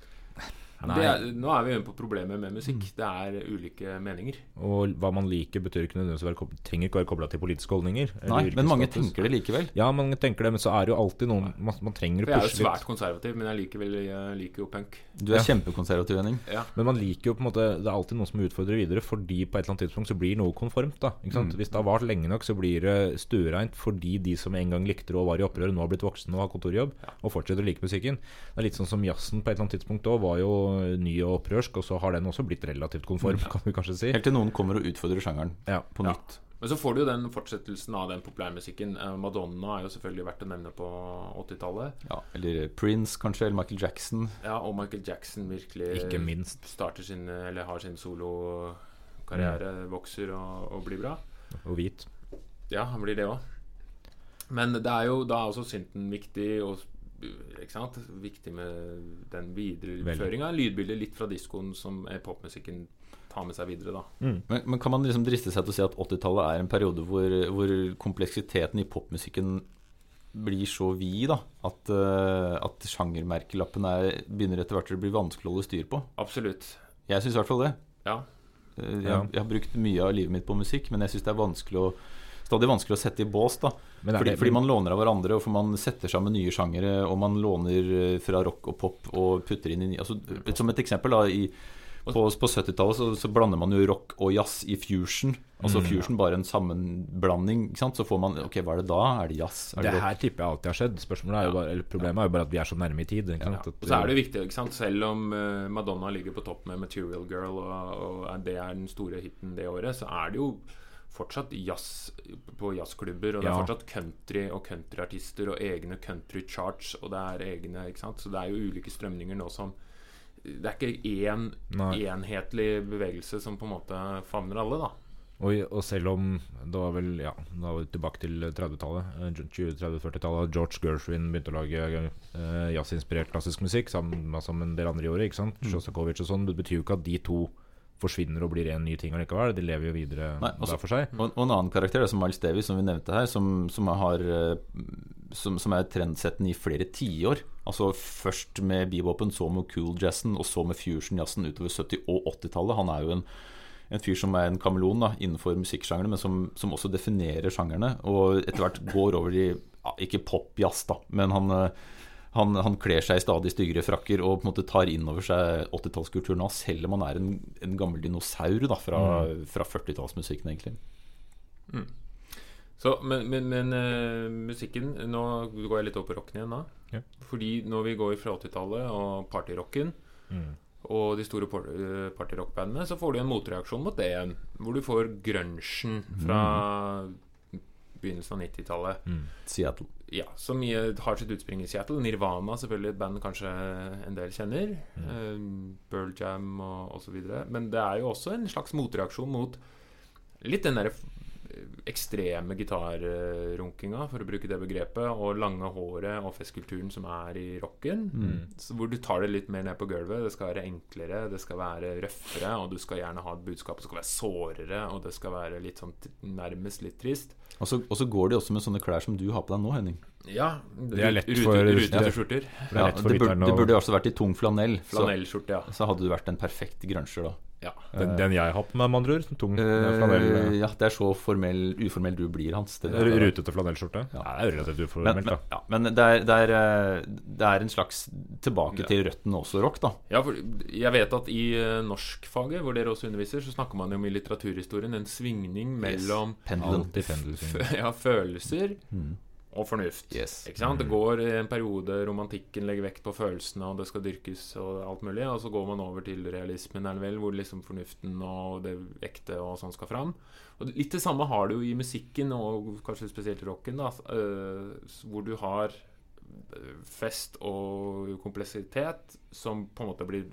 Er, nå er vi inne på problemet med musikk. Det er ulike meninger. Og hva man liker, betyr ikke nødvendigvis å trenger ikke være kobla til politiske holdninger. Nei, men mange status. tenker det likevel. Ja, mange tenker det, men så er det jo alltid noen Man, man trenger pushe litt jeg er jo svært litt. konservativ, men jeg liker, vel, jeg liker jo punk. Du er Ja. kjempekonservativ, Henning. Ja. Men man liker jo på en måte Det er alltid noen som utfordrer videre, fordi på et eller annet tidspunkt så blir noe konformt. da ikke sant? Mm. Hvis det har vart lenge nok, så blir det stuereint fordi de som en gang likte det og var i opprør, nå har blitt voksne og har kontorjobb og fortsetter å like musikken. Det er litt sånn som jazzen på et eller annet tidspunkt òg var jo ny og opprørsk, og så har den også blitt relativt konform, kan vi kanskje si. Helt til noen kommer og utfordrer sjangeren Ja. på Ja. nytt. Men så får du jo den fortsettelsen av den populærmusikken. Eh, Madonna er jo selvfølgelig verdt å nevne på 80-tallet. Ja, eller Prince, kanskje, eller Michael Jackson. Ja, og Michael Jackson virkelig Ikke minst. starter sin Eller har sin solokarriere, vokser og, og blir bra. Og hvit. Ja, han blir det òg. Men det er jo da er også synten viktig. Og? Viktig med den videreføringa. Lydbildet litt fra diskoen som eh, popmusikken tar med seg videre, da. Men, men kan man liksom driste seg til å si at 80-tallet er en periode hvor, hvor kompleksiteten i popmusikken blir så vid da, at, uh, at sjangermerkelappen er, begynner etter hvert å bli vanskelig å holde styr på? Absolutt. Jeg syns i hvert fall det. Ja. Eh, Jeg, jeg har brukt mye av livet mitt på musikk, men jeg syns det er vanskelig å, stadig vanskelig å sette i bås. da fordi, fordi man låner av hverandre, og for man setter sammen nye sjangere, og man låner eh, fra rock og pop og putter inn i nye altså, Som et eksempel, da i, på, på 70-tallet så, så blander man jo rock og jazz i fusion. Altså Mm. fusion bare en sammenblanding. Ikke sant? Så får man Ok, hva er det da? Er det jazz? Er Det det rock? her tipper jeg alltid har skjedd. Spørsmålet er jo bare, eller Problemet er jo bare at vi er så nærme i tid. Ikke Ja. ja. Og så er det jo viktig, ikke sant? selv om eh, Madonna ligger på topp med 'Material Girl', og, og er- det er den store hiten det året, så er det jo fortsatt jazz på jazzklubber, og det er Ja. fortsatt country og countryartister og egne country charts, og det er egne ikke sant? Så det er jo ulike strømninger nå som Det er ikke én Nei. enhetlig bevegelse som på en måte favner alle, da. Og, og selv om det var vel Ja, da var vi tilbake til 30-tallet. eh, 20-30-40-tallet. George Gershwin begynte å lage eh, jazzinspirert klassisk musikk sammen med en del andre i året. Ikke sant? Shostakovich og sånn. Det betyr jo ikke at de to forsvinner og blir en ny ting allikevel. De lever jo videre Nei, altså- hver for seg. Og, og en annen karakter, det er som Miles Davis, som vi nevnte her, som, som, har, eh, som, som er trendsettende i flere tiår. Altså først med bebopen, så med cool jazzen, og så med fusion-jazzen utover 70- og 80-tallet. Han er jo en, en fyr som er en kameleon da, innenfor musikksjangerne, men som, som også definerer sjangerne. Og etter hvert går over i ja, ikke pop-jazz, da, men han eh, han, han kler seg i stadig styggere frakker og på en måte tar inn over seg 80-tallskulturen nå, selv om han er en, en gammel dinosaur da, fra, fra 40-tallsmusikken, egentlig. Så, men men, men uh, musikken Nå går jeg litt opp på rocken igjen. da Ja. Fordi når vi går fra 80-tallet og partyrocken Mm. og de store eh, partyrockbandene, så får du en motreaksjon mot det igjen. Hvor du får grunchen fra begynnelsen av 90-tallet. Mm. Seattle. Ja, så mye har sitt utspring i Seattle. Nirvana, selvfølgelig et band kanskje en del kjenner. Mm. Pearl Jam og osv. Men det er jo også en slags motreaksjon mot litt den derre ekstreme gitarrunkinga, for å bruke det begrepet, og lange håret og festkulturen som er i rocken. Så hvor du tar det litt mer ned på gulvet. Det skal være enklere, det skal være røffere, og du skal gjerne ha et budskap som skal være sårere, og det skal være litt sånn nærmest litt trist. Og så, og så går de også med sånne klær som du har på deg nå, Henning. Ja, Det er lett for- rutete skjorter. Det Ja, det, burde, det burde også vært i tung flanell. Flanellskjorte, ja. så hadde du vært en perfekt gruncher da. Ja. Den, den jeg har på meg, med andre ord. Tung Eh, flanell. ja, det er så formell, uformell du blir, Hans. Det der. Rutete flanellskjorte. Ja. Det er relativt uformelt, men, da. ja, men det, er, det, er, eh, det er en slags tilbake Ja. til røttene også, rock, da. Ja, for jeg vet at i eh, norskfaget, hvor dere også underviser, så snakker man jo om i litteraturhistorien en svingning mellom yes. Pendel. ja, følelser Mm. Og fornuft. Yes. Ikke sant? Det går i en periode romantikken legger vekt på følelsene, og det skal dyrkes og alt mulig, og så går man over til realismen, er det vel, hvor liksom fornuften og det ekte og sånn skal fram. Og litt det samme har du jo i musikken, og kanskje spesielt i rocken, da, eh, hvor du har eh, fest og kompleksitet som på en måte blir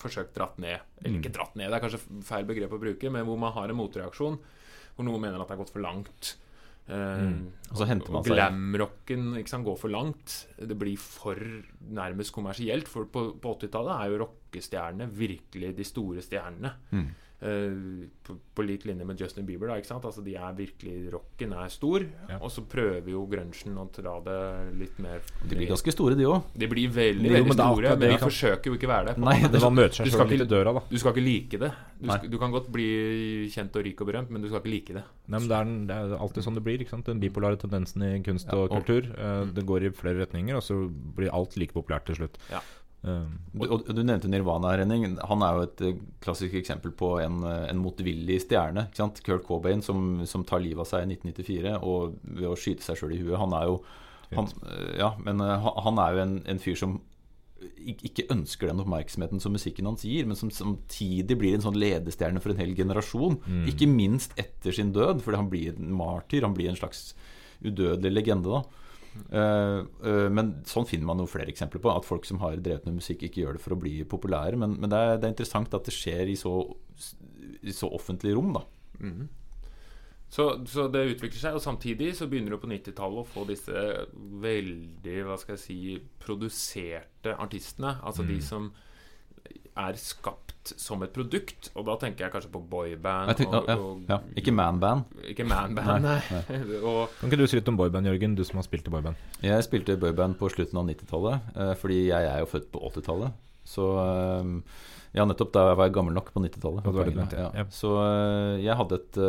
forsøkt dratt ned. Eller Mm. ikke dratt ned, det er kanskje feil begrep å bruke, men hvor man har en motreaksjon. Hvor noen mener at det har gått for langt. Eh, Mm. Og så henter man seg glamrocken går for langt. Det blir for nærmest kommersielt. For på, på 80-tallet er jo rockestjernene virkelig de store stjernene. Mm. Eh, på, på lik linje med Justin Bieber. Da, ikke sant? Altså De er virkelig Rocken er stor, Ja. og så prøver jo grunchen å dra det litt mer De blir ganske store, de òg. De blir veldig, Jo, veldig men store, men de kan... forsøker jo ikke være det. Nei, det var man møter seg Du skal sjøl litt ikke- i døra, da. Du skal ikke like det. Du, skal, du kan godt bli kjent og rik og berømt, men du skal ikke like det. Nei, men det er, det er alltid sånn det blir. Ikke sant? Den bipolare tendensen i kunst Ja, og og- kultur. Eh, det går i flere retninger, og så blir alt like populært til slutt. Ja. Du, og du nevnte Nirvana, Henning. Han er jo et eh, klassisk eksempel på en, eh, en motvillig stjerne. Ikke sant? Kurt Cobain som, som tar livet av seg i 1994 og ved å skyte seg sjøl i huet. Han er jo han, eh, Ja, men han- er jo en, en fyr som ikke ønsker den oppmerksomheten som musikken hans gir, men som samtidig blir en sånn ledestjerne for en hel generasjon. Ikke minst etter sin død, fordi han blir en martyr. Han blir en slags udødelig legende. da men sånn finner man jo flere eksempler på. At folk som har drevet med musikk, ikke gjør det for å bli populære. Men, men det, er, det er interessant at det skjer i så, i så offentlig rom, da. Så, så det utvikler seg, og samtidig så begynner du på 90-tallet å få disse veldig, hva skal jeg si, produserte artistene. Altså de som er skapt som et produkt. Og da tenker jeg kanskje på boyband tenker, og, ja, og ja, ikke manband. Ikke manband, nei. og Kan ikke du si litt om boyband, Jørgen? Du som har spilt i boyband. Jeg spilte boyband på slutten av 90-tallet, eh, fordi jeg er jo født på 80-tallet. Så eh, Ja, nettopp da var jeg gammel nok på 90-tallet. Ja, var Ja. ja. Så eh, jeg hadde et,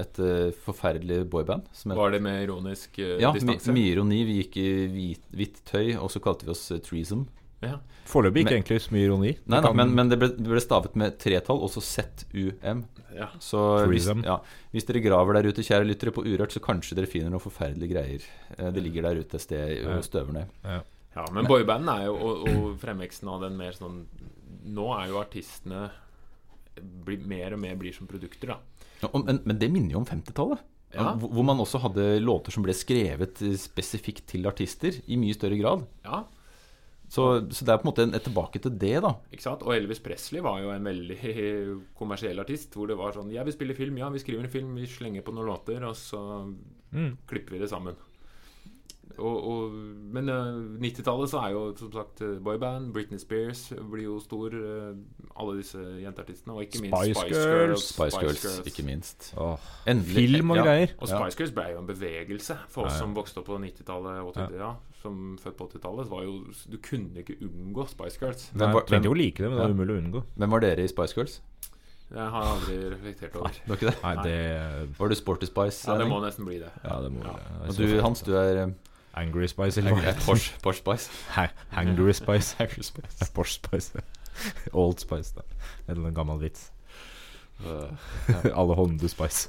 et forferdelig boyband. Som var det med ironisk distanse? ja, mye ironi. Vi gikk i hvit, hvitt tøy, og så kalte vi oss Treesome. Ja. Foreløpig ikke Men- egentlig så mye ironi. Nei, nei, kan- men, men det, ble, det ble stavet med tretall, også ZUM. ja. Så hvis, ja, hvis dere graver der ute, kjære lyttere, på Urørt, så kanskje dere finner noen forferdelige greier. Eh, Det ligger der ute et sted Ja. og støver ned. ja. Ja, men boybanden er jo og, og fremveksten av den mer sånn Nå er jo artistene blir, Mer og mer blir som produkter, da. Ja, og- Men, men det minner jo om 50-tallet. Ja. Hvor hvor man også hadde låter som ble skrevet eh, spesifikt til artister, i mye større grad. Ja, Så, så det er på en måte en, et tilbake til det, da. ikke sant? Og Elvis Presley var jo en veldig kommersiell artist. Hvor det var sånn Ja, vi spiller film. Ja, vi skriver en film, vi slenger på noen låter, og så Mm. klipper vi det sammen. Og, og, men eh, 90-tallet så er jo som sagt eh, boyband. Britney Spears blir jo stor. eh, alle disse jenteartistene. Og ikke minst Spice Spice, Girls. Spice, Spice Girls, ikke minst. Åh, Endelig. film og ja. greier. Og Ja. Spice Girls ble jo en bevegelse for oss Ja, ja. som vokste opp på 90-tallet. 80 ja. Som født på 80-tallet. var jo Du kunne ikke unngå Spice Girls. Hvem Nei, var- trengte jo å like det, men det Ja. var umulig å unngå. Hvem var dere i Spice Girls? Jeg har aldri reflektert over. Det var ikke det? Nei, det Var du Sporty Spice? Ja, det må nesten bli det. Ja, det må Ja. det Og du. Hans, du er eh, Angry Spice, eller er Porsche, Porsche Spice. Ha- Hangry Spice. Angry Spice. Porsche Spice. Old Spice, da. En gammel vits. Uh, Alle Honda Spice.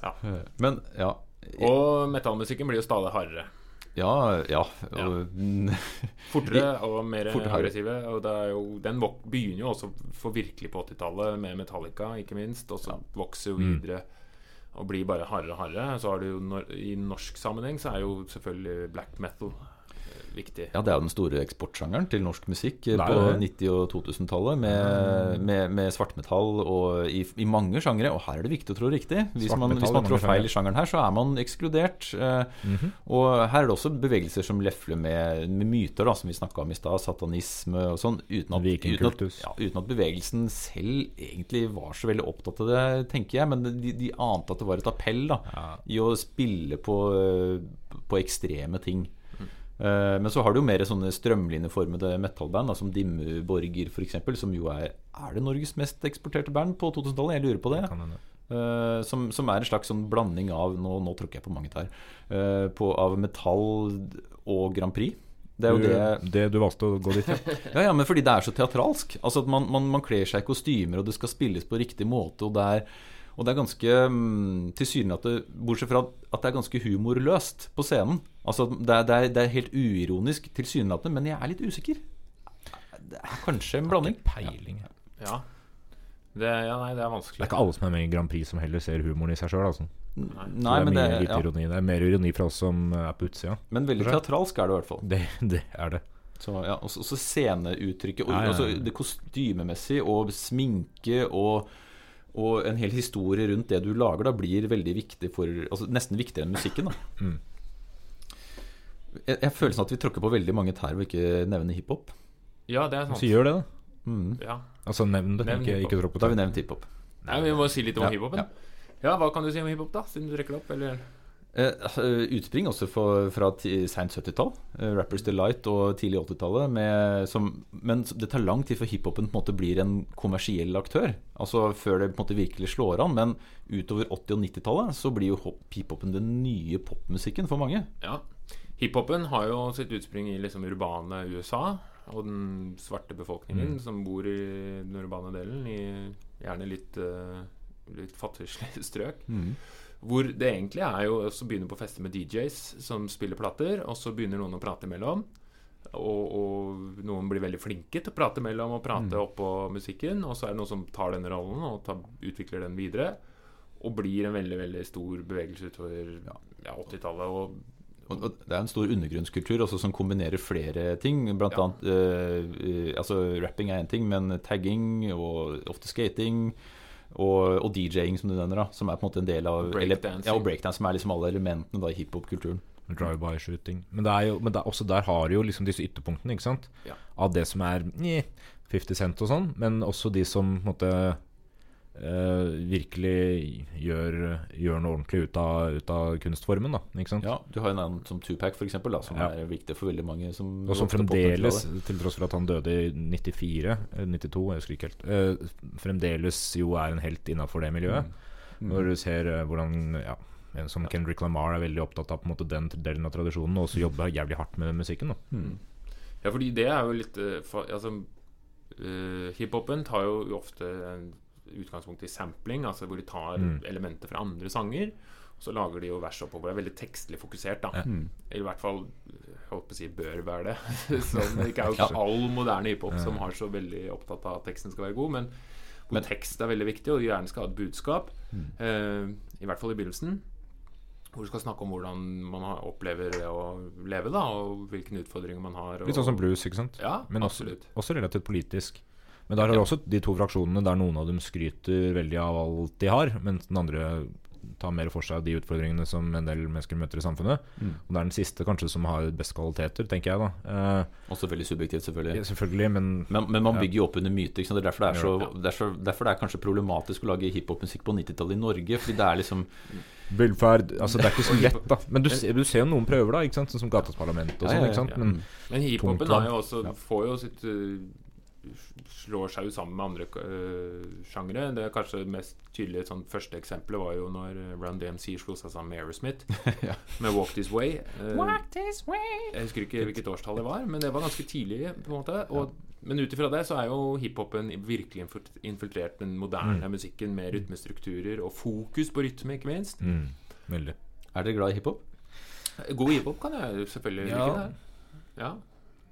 Men ja. Og metallmusikken blir jo stadig hardere. Ja, ja. Og, Fortere og mer aggressive. Og det jo, den begynner jo også for virkelig på 80-tallet, med Metallica, ikke minst. Og så vokser jo Mm. videre og blir bare hardere og hardere. Så har du jo I norsk sammenheng så er jo selvfølgelig black metal viktig. Ja, det er jo den store eksportsjangeren til norsk musikk Nei, er på 90- og 2000-tallet. Med, med, med svartmetall og i, i mange sjangere. Og her er det viktig å trå riktig. Hvis man, hvis man trår feil i sjangeren her, så er man ekskludert. Mm -hmm. Og her er det også bevegelser som lefler med, med myter, da, som vi snakka om i stad. Satanisme og sånn. Uten at, uten, at, ja, uten at bevegelsen selv egentlig var så veldig opptatt av det, tenker jeg. Men de, de ante at det var et appell da, Ja. i å spille på, eh, på ekstreme ting. Eh, Men så har du jo mer sånne strømlinjeformede metallband, som Dimmu Borger f.eks., som jo er Er det Norges mest eksporterte band på 2000-tallet? Jeg lurer på det. det. Eh, som, som er en slags sånn blanding av Nå, nå tråkker jeg på mange tær. Uh, på, av metall og Grand Prix. Det er jo det Du, det du valgte å gå dit, ja. ja, ja, men fordi det er så teatralsk. Altså at man, man, man kler seg i kostymer, og det skal spilles på riktig måte. Og det er, og det er ganske mm, tilsynelatende Bortsett fra at det er ganske humorløst på scenen. Altså Det er, det er, det er helt uironisk tilsynelatende, men jeg er litt usikker. Det er kanskje en blanding. Peiling. ja. Ja. Det, ja, nei, det er vanskelig. Det er ikke alle som er med i Grand Prix som heller ser humoren i seg sjøl. Altså. Nei, det er men det, mye litt ja. ironi. Det er mer ironi fra oss som er på utsida. Men veldig teatralsk er det i hvert fall. Det, det er det. Så, ja, også, også sceneuttrykket, og Ja, ja, ja. også det kostymemessige og sminke og, og en hel historie rundt det du lager, da blir veldig viktig for altså Nesten viktigere enn musikken. da Mm. jeg, jeg føler sånn at vi tråkker på veldig mange tær ved ikke nevne hiphop. Ja, det er sant. Så gjør det, da. Mm. Ja. Altså Nevn det. Nevn ikke, ikke tråkk på Da har vi nevnt hiphop. Nei, Vi må si litt om Ja, hiphopen. ja. Ja. hva kan du si om hiphop, da? Siden du trekker det opp, eller? Eh, altså, utspring også for, fra seint 70-tall. Eh, Rappers Delight og tidlig 80-tallet. Men det tar lang tid før hiphopen på en måte blir en kommersiell aktør. Altså Før det på en måte virkelig slår an. Men utover 80- og 90-tallet så blir jo hop- hiphopen den nye popmusikken for mange. Ja. Hiphopen har jo sitt utspring i liksom urbane USA. Og den svarte befolkningen Mm. som bor i den urbane delen, i gjerne litt, uh, litt fattigslige strøk. Hvor det egentlig er jo å begynne på fester med DJs som spiller plater, og så begynner noen å prate imellom. Og, og noen blir veldig flinke til å prate mellom og prate oppå musikken. Og så er det noen som tar denne rollen og tar, utvikler den videre. Og blir en veldig veldig stor bevegelse utover ja, 80-tallet. Og Og, og det er en stor undergrunnskultur også som kombinerer flere ting. Blant Ja. annet eh, eh, altså Rapping er én ting, men tagging og ofte skating og, og DJ-ing, som du nevner, da, som er på en måte en del av Breakdancing. Ja, og breakdance, som er liksom alle elementene da i hiphop-kulturen. Drive-by-shooting. Men, det er jo, men det er, også der har du jo liksom disse ytterpunktene, ikke sant? Ja. Av det som er nye, 50 Cent og sånn, men også de som på eh, virkelig gjør, gjør noe ordentlig ut av, ut av kunstformen, da. Ikke sant? Ja, Du har en annen som Tupac, for eksempel, da, som Ja. er viktig for veldig mange. Som Og som fremdeles, til tross for at han døde i 94, eh, 92, jeg husker ikke helt, uh, fremdeles jo er en helt innafor det miljøet. Mm. Når du ser uh, hvordan ja, en som Kendrick Lamar er veldig opptatt av på en måte den delen av tradisjonen, og også jobber jævlig hardt med musikken. Da. Mm. Ja, fordi det er jo litt eh, Altså, eh, hiphopen tar jo ofte en utgangspunkt i sampling, altså hvor de tar Mm. elementer fra andre sanger. Og så lager de jo vers oppover. Det er veldig tekstlig fokusert, da. Mm. I hvert fall holdt på å si bør være det. Som ikke er jo ikke all moderne hiphop som har så veldig opptatt av at teksten skal være god, men hvor tekst er veldig viktig, og gjerne skal ha et budskap. Eh, I hvert fall i begynnelsen. Hvor du skal snakke om hvordan man opplever det å leve, da, og hvilke utfordringer man har. Og, Litt sånn som blues, ikke sant? Ja, Men også, også relativt politisk. Men der har du Ja. også de to fraksjonene der noen av dem skryter veldig av alt de har, mens den andre tar mer for seg de utfordringene som en del mennesker møter i samfunnet. Mm. Og det er den siste kanskje som har best kvaliteter, tenker jeg da. Eh, Også veldig subjektivt, selvfølgelig. ja, selvfølgelig, men Men, men man bygger jo opp under myter. Ikke sant? Det er derfor det er, så, Ja. er derfor det er kanskje problematisk å lage hiphopmusikk på 90-tallet i Norge. Fordi det er liksom velferd Altså, det er ikke så lett, da. Men du, ser- du ser jo noen prøver, da, ikke sant? sånn som Gatas Parlament og sånn. ja? Men Men hiphopen jo også, får jo sitt uh, Slår seg jo sammen med andre uh, sjangere. Det er kanskje det mest tydelige sånn, første eksempelet var jo når uh, Run DMC slo seg sammen med Aerosmith Ja. med Walk This Way. Uh, Jeg husker ikke hvilket årstall det var, men det var ganske tidlig. på en måte og, Men ut ifra det så er jo hiphopen virkelig infiltrert den moderne musikken med rytmestrukturer og fokus på rytme, ikke minst. mm, veldig. Er dere glad i hiphop? God hiphop kan jeg selvfølgelig Ja. like. det Ja.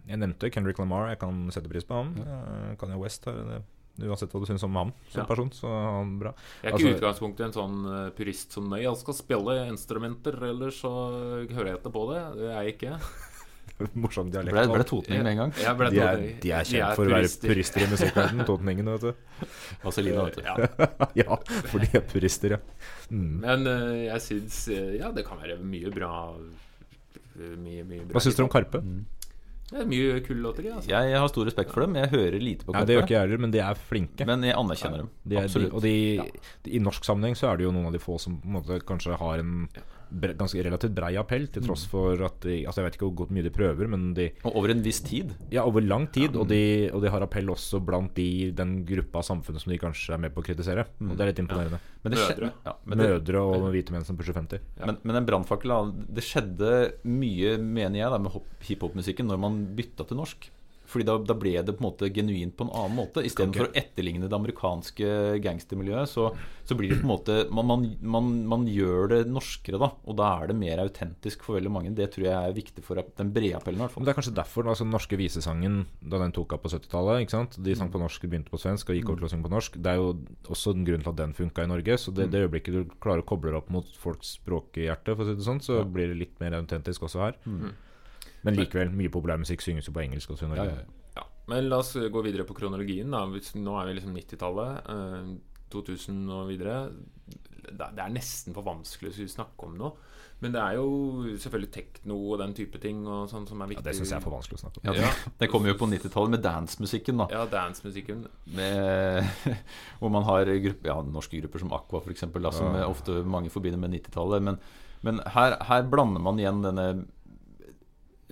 Jeg nevnte Kendrick Lamar, jeg kan sette pris på ham. Ja. Kanye West, har det- uansett hva du syns om ham som Ja. person, så er han bra. Jeg er ikke i Altså- utgangspunktet en sånn eh, purist som Nei, jeg skal spille instrumenter, ellers så hører jeg ikke på det. Det er jeg ikke. Morsom dialekt. Ble, og ble totning med en gang? Jeg jeg De er, de er kjent for å være purister i musikkverdenen, totningene, vet du. Vazelina, vet du. Ja. ja, for de er purister, ja. Mm. Men eh, jeg syns eh, Ja, det kan være mye bra eh, Mye, mye bra Hva syns dere om Karpe? Det er mye kule låter, altså. Jeg, jeg har stor respekt for dem. Jeg hører lite på Karpe. det gjør ikke jeg heller, men de er flinke. Men jeg anerkjenner dem. De er, de, Absolutt. og de, de, I norsk sammenheng så er det jo noen av de få som på en måte kanskje har en ganske relativt brei appell, til tross for at de Altså Jeg vet ikke hvor godt mye de prøver, men de Og over en viss tid. Ja, over lang tid, og, de, og de har appell også blant de, den gruppa av samfunnet som de kanskje er med på å kritisere. Og det er litt imponerende. Men det skje- Mødre. Ja, men, det, Mødre og hvite menn som pusher 50. Ja. men, men en brannfakkel Det skjedde mye, mener jeg, da, med hop- hiphop-musikken når man bytta til norsk. Fordi da, da ble det på en måte genuint på en annen måte. Istedenfor å etterligne det amerikanske gangstermiljøet, så, så blir det på en måte man, man, man, man gjør det norskere, da. Og da er det mer autentisk for veldig mange. Det tror jeg er viktig for den brede appellen, i hvert fall. Det er kanskje derfor altså, den norske visesangen, da den tok av på 70-tallet? De sang på norsk, begynte på svensk og gikk over til å synge på norsk. Det er jo også en grunn til at den funka i Norge. Så det, det øyeblikket du klarer å koble det opp mot folks språkhjerte, for å si det sånn, så blir det litt mer autentisk også her. Men likevel, mye populærmusikk synges jo på engelsk også i Norge. Ja, ja, ja. Ja. Men la oss gå videre på kronologien. Da. Nå er vi liksom 90-tallet. Eh, 2000 og videre. Det, er nesten for vanskelig å snakke om noe. Men det er jo selvfølgelig tekno og den type ting og sånn som er viktig. Ja, det syns jeg er for vanskelig å snakke om. Ja, det, det kommer jo på 90-tallet med dancemusikken, da. Ja, dancemusikken. Med, hvor man har gruppe, ja, norske grupper som Aqua f.eks., som Ja. ofte mange forbinder med 90-tallet. Men, men her, her blander man igjen denne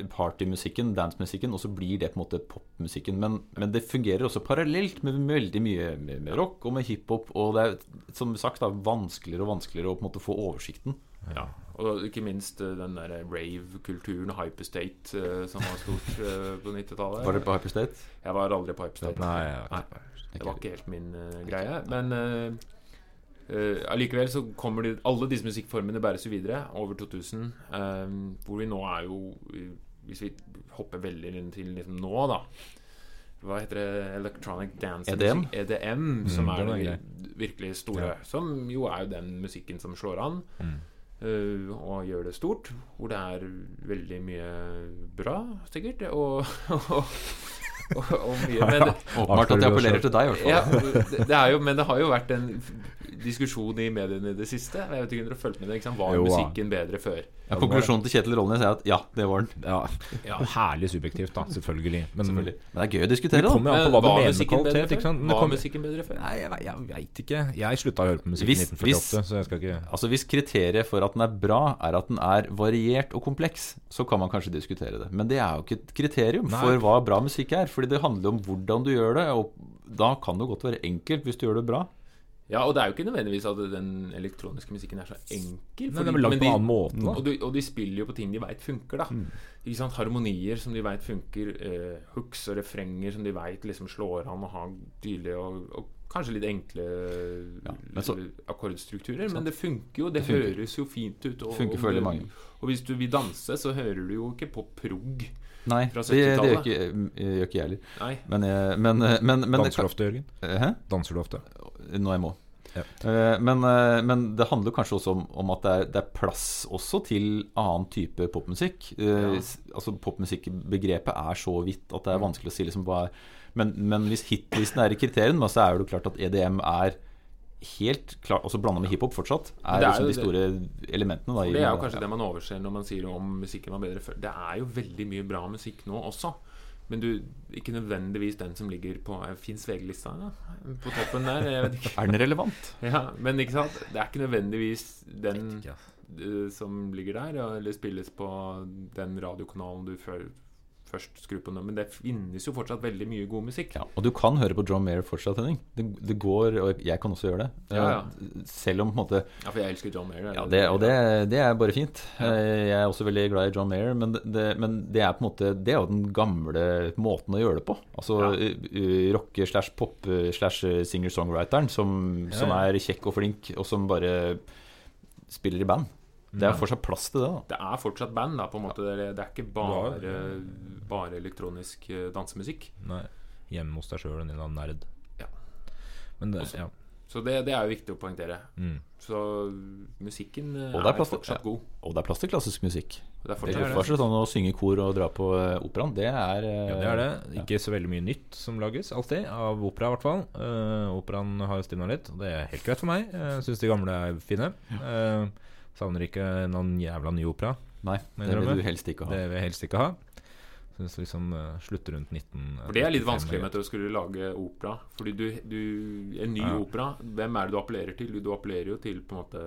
partymusikken, dancemusikken, og så blir det på en måte popmusikken. Men, men det fungerer også parallelt med veldig mye med, med rock og med hiphop. Og det er som sagt da, vanskeligere og vanskeligere å på en måte få oversikten. Ja. Og ikke minst eh, den der rave-kulturen, hyperstate, eh, som var stort eh, på 90-tallet. Var dere på Hyperstate? Jeg var aldri på hyperstate. Nei, jeg var ikke. Nei, Det var ikke helt min uh, greie. Men eh, eh, uh, så kommer de, alle disse musikkformene bæres jo videre over 2000. eh, hvor vi nå er jo Hvis vi hopper veldig inn til liksom nå, da. Hva heter det? Electronic Dance EDM? EDM, som Mm, er den er grei. virkelig store. Ja. Som jo er jo den musikken som slår an. Mm. Uh, og gjør det stort. Hvor det er veldig mye bra, sikkert. Og, og, og, og mye Men Åpenbart at jeg appellerer til deg, i hvert fall. ja, det, er jo, men det har jo vært en diskusjon i mediene i det siste. Jeg vet ikke om dere har fulgt med det. Liksom. Var Jo, musikken bedre før? Ja, konklusjonen til Kjetil Rollnes er at ja, det var den. Ja, Ja. Herlig subjektivt, da, selvfølgelig. Men Selvfølgelig. Men det er gøy å diskutere, da. kommer an på Men hva du var musikken bedre før? sant? Var kom... musikken bedre før? Nei, jeg, jeg veit ikke. Jeg slutta å høre på musikk i 1948, så jeg skal ikke Altså Hvis kriteriet for at den er bra, er at den er variert og kompleks, så kan man kanskje diskutere det. Men det er jo ikke et kriterium Nei. for hva bra musikk er. Fordi det handler om hvordan du gjør det, og da kan det godt være enkelt hvis du gjør det bra. Ja, og det er jo ikke nødvendigvis at den elektroniske musikken er så enkel. Fordi- Nei, er men de- måte, da. Og, de, og de spiller jo på ting de veit funker, da. Mm. Ikke sant? Harmonier som de veit funker. Eh, hooks og refrenger som de veit liksom slår an og har tydelige og, og kanskje litt enkle Ja, men så- akkordstrukturer. Men det funker jo. Det, Det funker. høres jo fint ut. Og, Funker for og veldig mange. Og hvis du vil danse, så hører du jo ikke på prog. Nei, det, det gjør ikke, gjør ikke jeg heller. Nei. Men, jeg- men, men, men Danser du ofte, Jørgen? Hæ? Danser du ofte? Nå jeg må. Ja. Eh, Men, eh, men det handler kanskje også om, om at det er, det er plass også til annen type popmusikk. Eh, Ja. Altså Popmusikkbegrepet er så vidt at det er vanskelig å si liksom hva er men, men hvis hitlisten er i kriteriene, så er det jo klart at EDM er helt klart også blanda med hiphop fortsatt, er, det er liksom de store elementene. Da, i- Det er jo kanskje ja. det man overser når man sier om musikken var bedre før. Det er jo veldig mye bra musikk nå også. Men du, ikke nødvendigvis den som ligger på Fins VG-lista ja, på toppen der? Jeg vet ikke. Er den relevant? Ja, men ikke sant? Det er ikke nødvendigvis den ikke. eh, som ligger der, eller spilles på den radiokanalen du før, først skru på noe. Men det finnes jo fortsatt veldig mye god musikk. Ja, og du kan høre på John Mayer fortsatt, Henning. Det, det går, og jeg kan også gjøre det. Ja, ja. Eh, Selv om på en måte Ja, for jeg elsker John Mayer. Ja, det, og det, det er bare fint. Eh, Jeg er også veldig glad i John Mayer, men det, men det er på en måte Det er jo den gamle måten å gjøre det på. Altså uh, uh, rocke slash pop slash singer-songwriteren som, som er kjekk og flink, og som bare spiller i band. Det er fortsatt plass til det, da. Det er fortsatt band, da, på en måte. Det er, det er ikke bare, bare elektronisk eh, dansemusikk. Nei. Hjemme hos deg sjøl, en eller annen nerd. Ja. Men det, Også- ja. Så det, det er jo viktig å poengtere. Mm. Så musikken eh, er er, plass fortsatt god. Og det er plass til klassisk musikk. Det er fortsatt, Det er fortsatt sånn å synge i kor og dra på uh, operaen. Det er uh, Ja, det er det. Ikke så veldig mye nytt som lages, alltid. Av opera, i hvert fall. Uh, operaen har stivna litt, og det er helt greit for meg. Jeg syns de gamle er fine. Eh, savner ikke noen jævla ny opera. Nei, det vil drømme. du helst ikke ha. Det vil jeg helst ikke ha. Syns liksom uh, slutter rundt 19... For det er litt vanskelig med å skulle lage opera. Fordi du, du En ny Ja. opera, hvem er det du appellerer til? Du appellerer jo til på en måte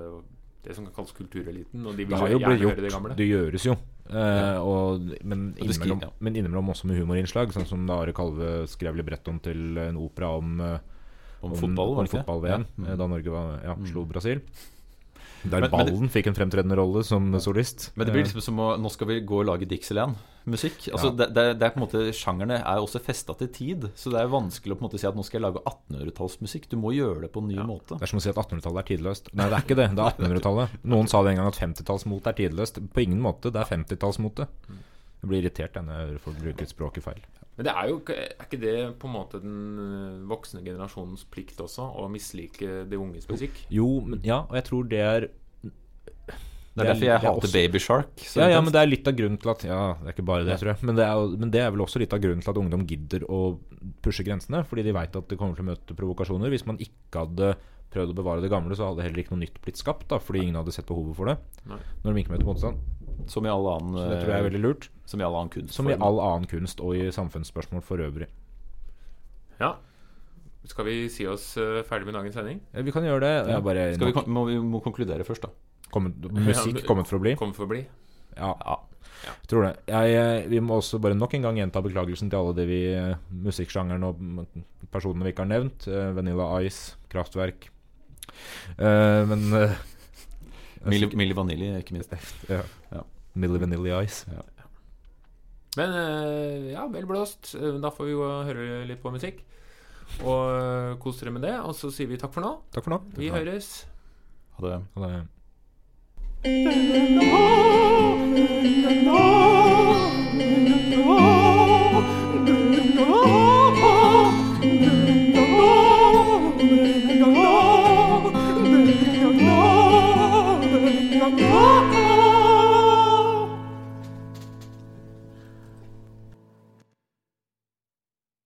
det som kan kalles kultureliten. Og de vil Det har jo blitt gjort. det gamle. Det gjøres jo. Eh, og, men, innimellom, ja. men innimellom også med humorinnslag. Sånn som da Are Kalve skrev librettoen til en opera om eh, Om fotball, var om fotball-VM, Ja. Mm. eh, da Norge var, ja, slo Brasil. Der Men- men det- ballen fikk en fremtredende rolle som solist. Men det blir Eh, liksom som å Nå skal vi gå og lage Dixieland-musikk. Altså, Ja. det, det, det er på en måte Sjangerne er også festa til tid. Så det er vanskelig å på en måte si at nå skal jeg lage 1800-tallsmusikk. Du må gjøre det på en ny måte. Det er som å si at 1800-tallet er tidløst. Nei, det er ikke det. Det er 1800-tallet. Noen sa det en gang at 50-tallsmote er tidløst. På ingen måte. Det er 50-tallsmote. Jeg blir irritert når jeg hører folk bruke språket feil. Men det er jo er ikke det på en måte den øh, voksne generasjonens plikt også? Å mislike de unges musikk? Jo, men, ja, og jeg tror det er Det er derfor jeg er hater Babyshark. Baby Shark. Ja, ja, men det er litt av grunnen til at Ja, det er ikke bare det, tror jeg. Men det er, men det er vel også litt av grunnen til at ungdom gidder å pushe grensene. Fordi de veit at det kommer til å møte provokasjoner. Hvis man ikke hadde prøvd å bevare det gamle, så hadde heller ikke noe nytt blitt skapt. da Fordi ingen hadde sett behovet for det. Nei. Når de ikke møter motstand. Som i all annen Så det tror jeg er veldig lurt. Som i all annen kunst. Som i all annen kunst og i samfunnsspørsmål for øvrig. Ja. Skal vi si oss eh, ferdig med dagens sending? Ja, Vi kan gjøre det. Ja. bare, Skal vi, må, vi må konkludere først, da. kommet, musikk kommet for å bli? Kommet for å bli. Ja, Ja. Ja. tror det. Jeg, eh, vi må også bare nok en gang gjenta beklagelsen til alle de vi eh, musikksjangeren og personene vi ikke har nevnt. Eh, Vanilla Ice, Kraftverk. Uh, men eh, jeg Milli, vanilje, Milli Vanilli, ikke minst. ja. Ja. Milli Vanilli Ice. Men eh, ja, vel blåst. Eh, Da får vi jo høre litt på musikk. Og eh, kos dere med det. Og så sier vi takk for nå. Takk for nå. Vi høres. Ha det. Ha det. Denne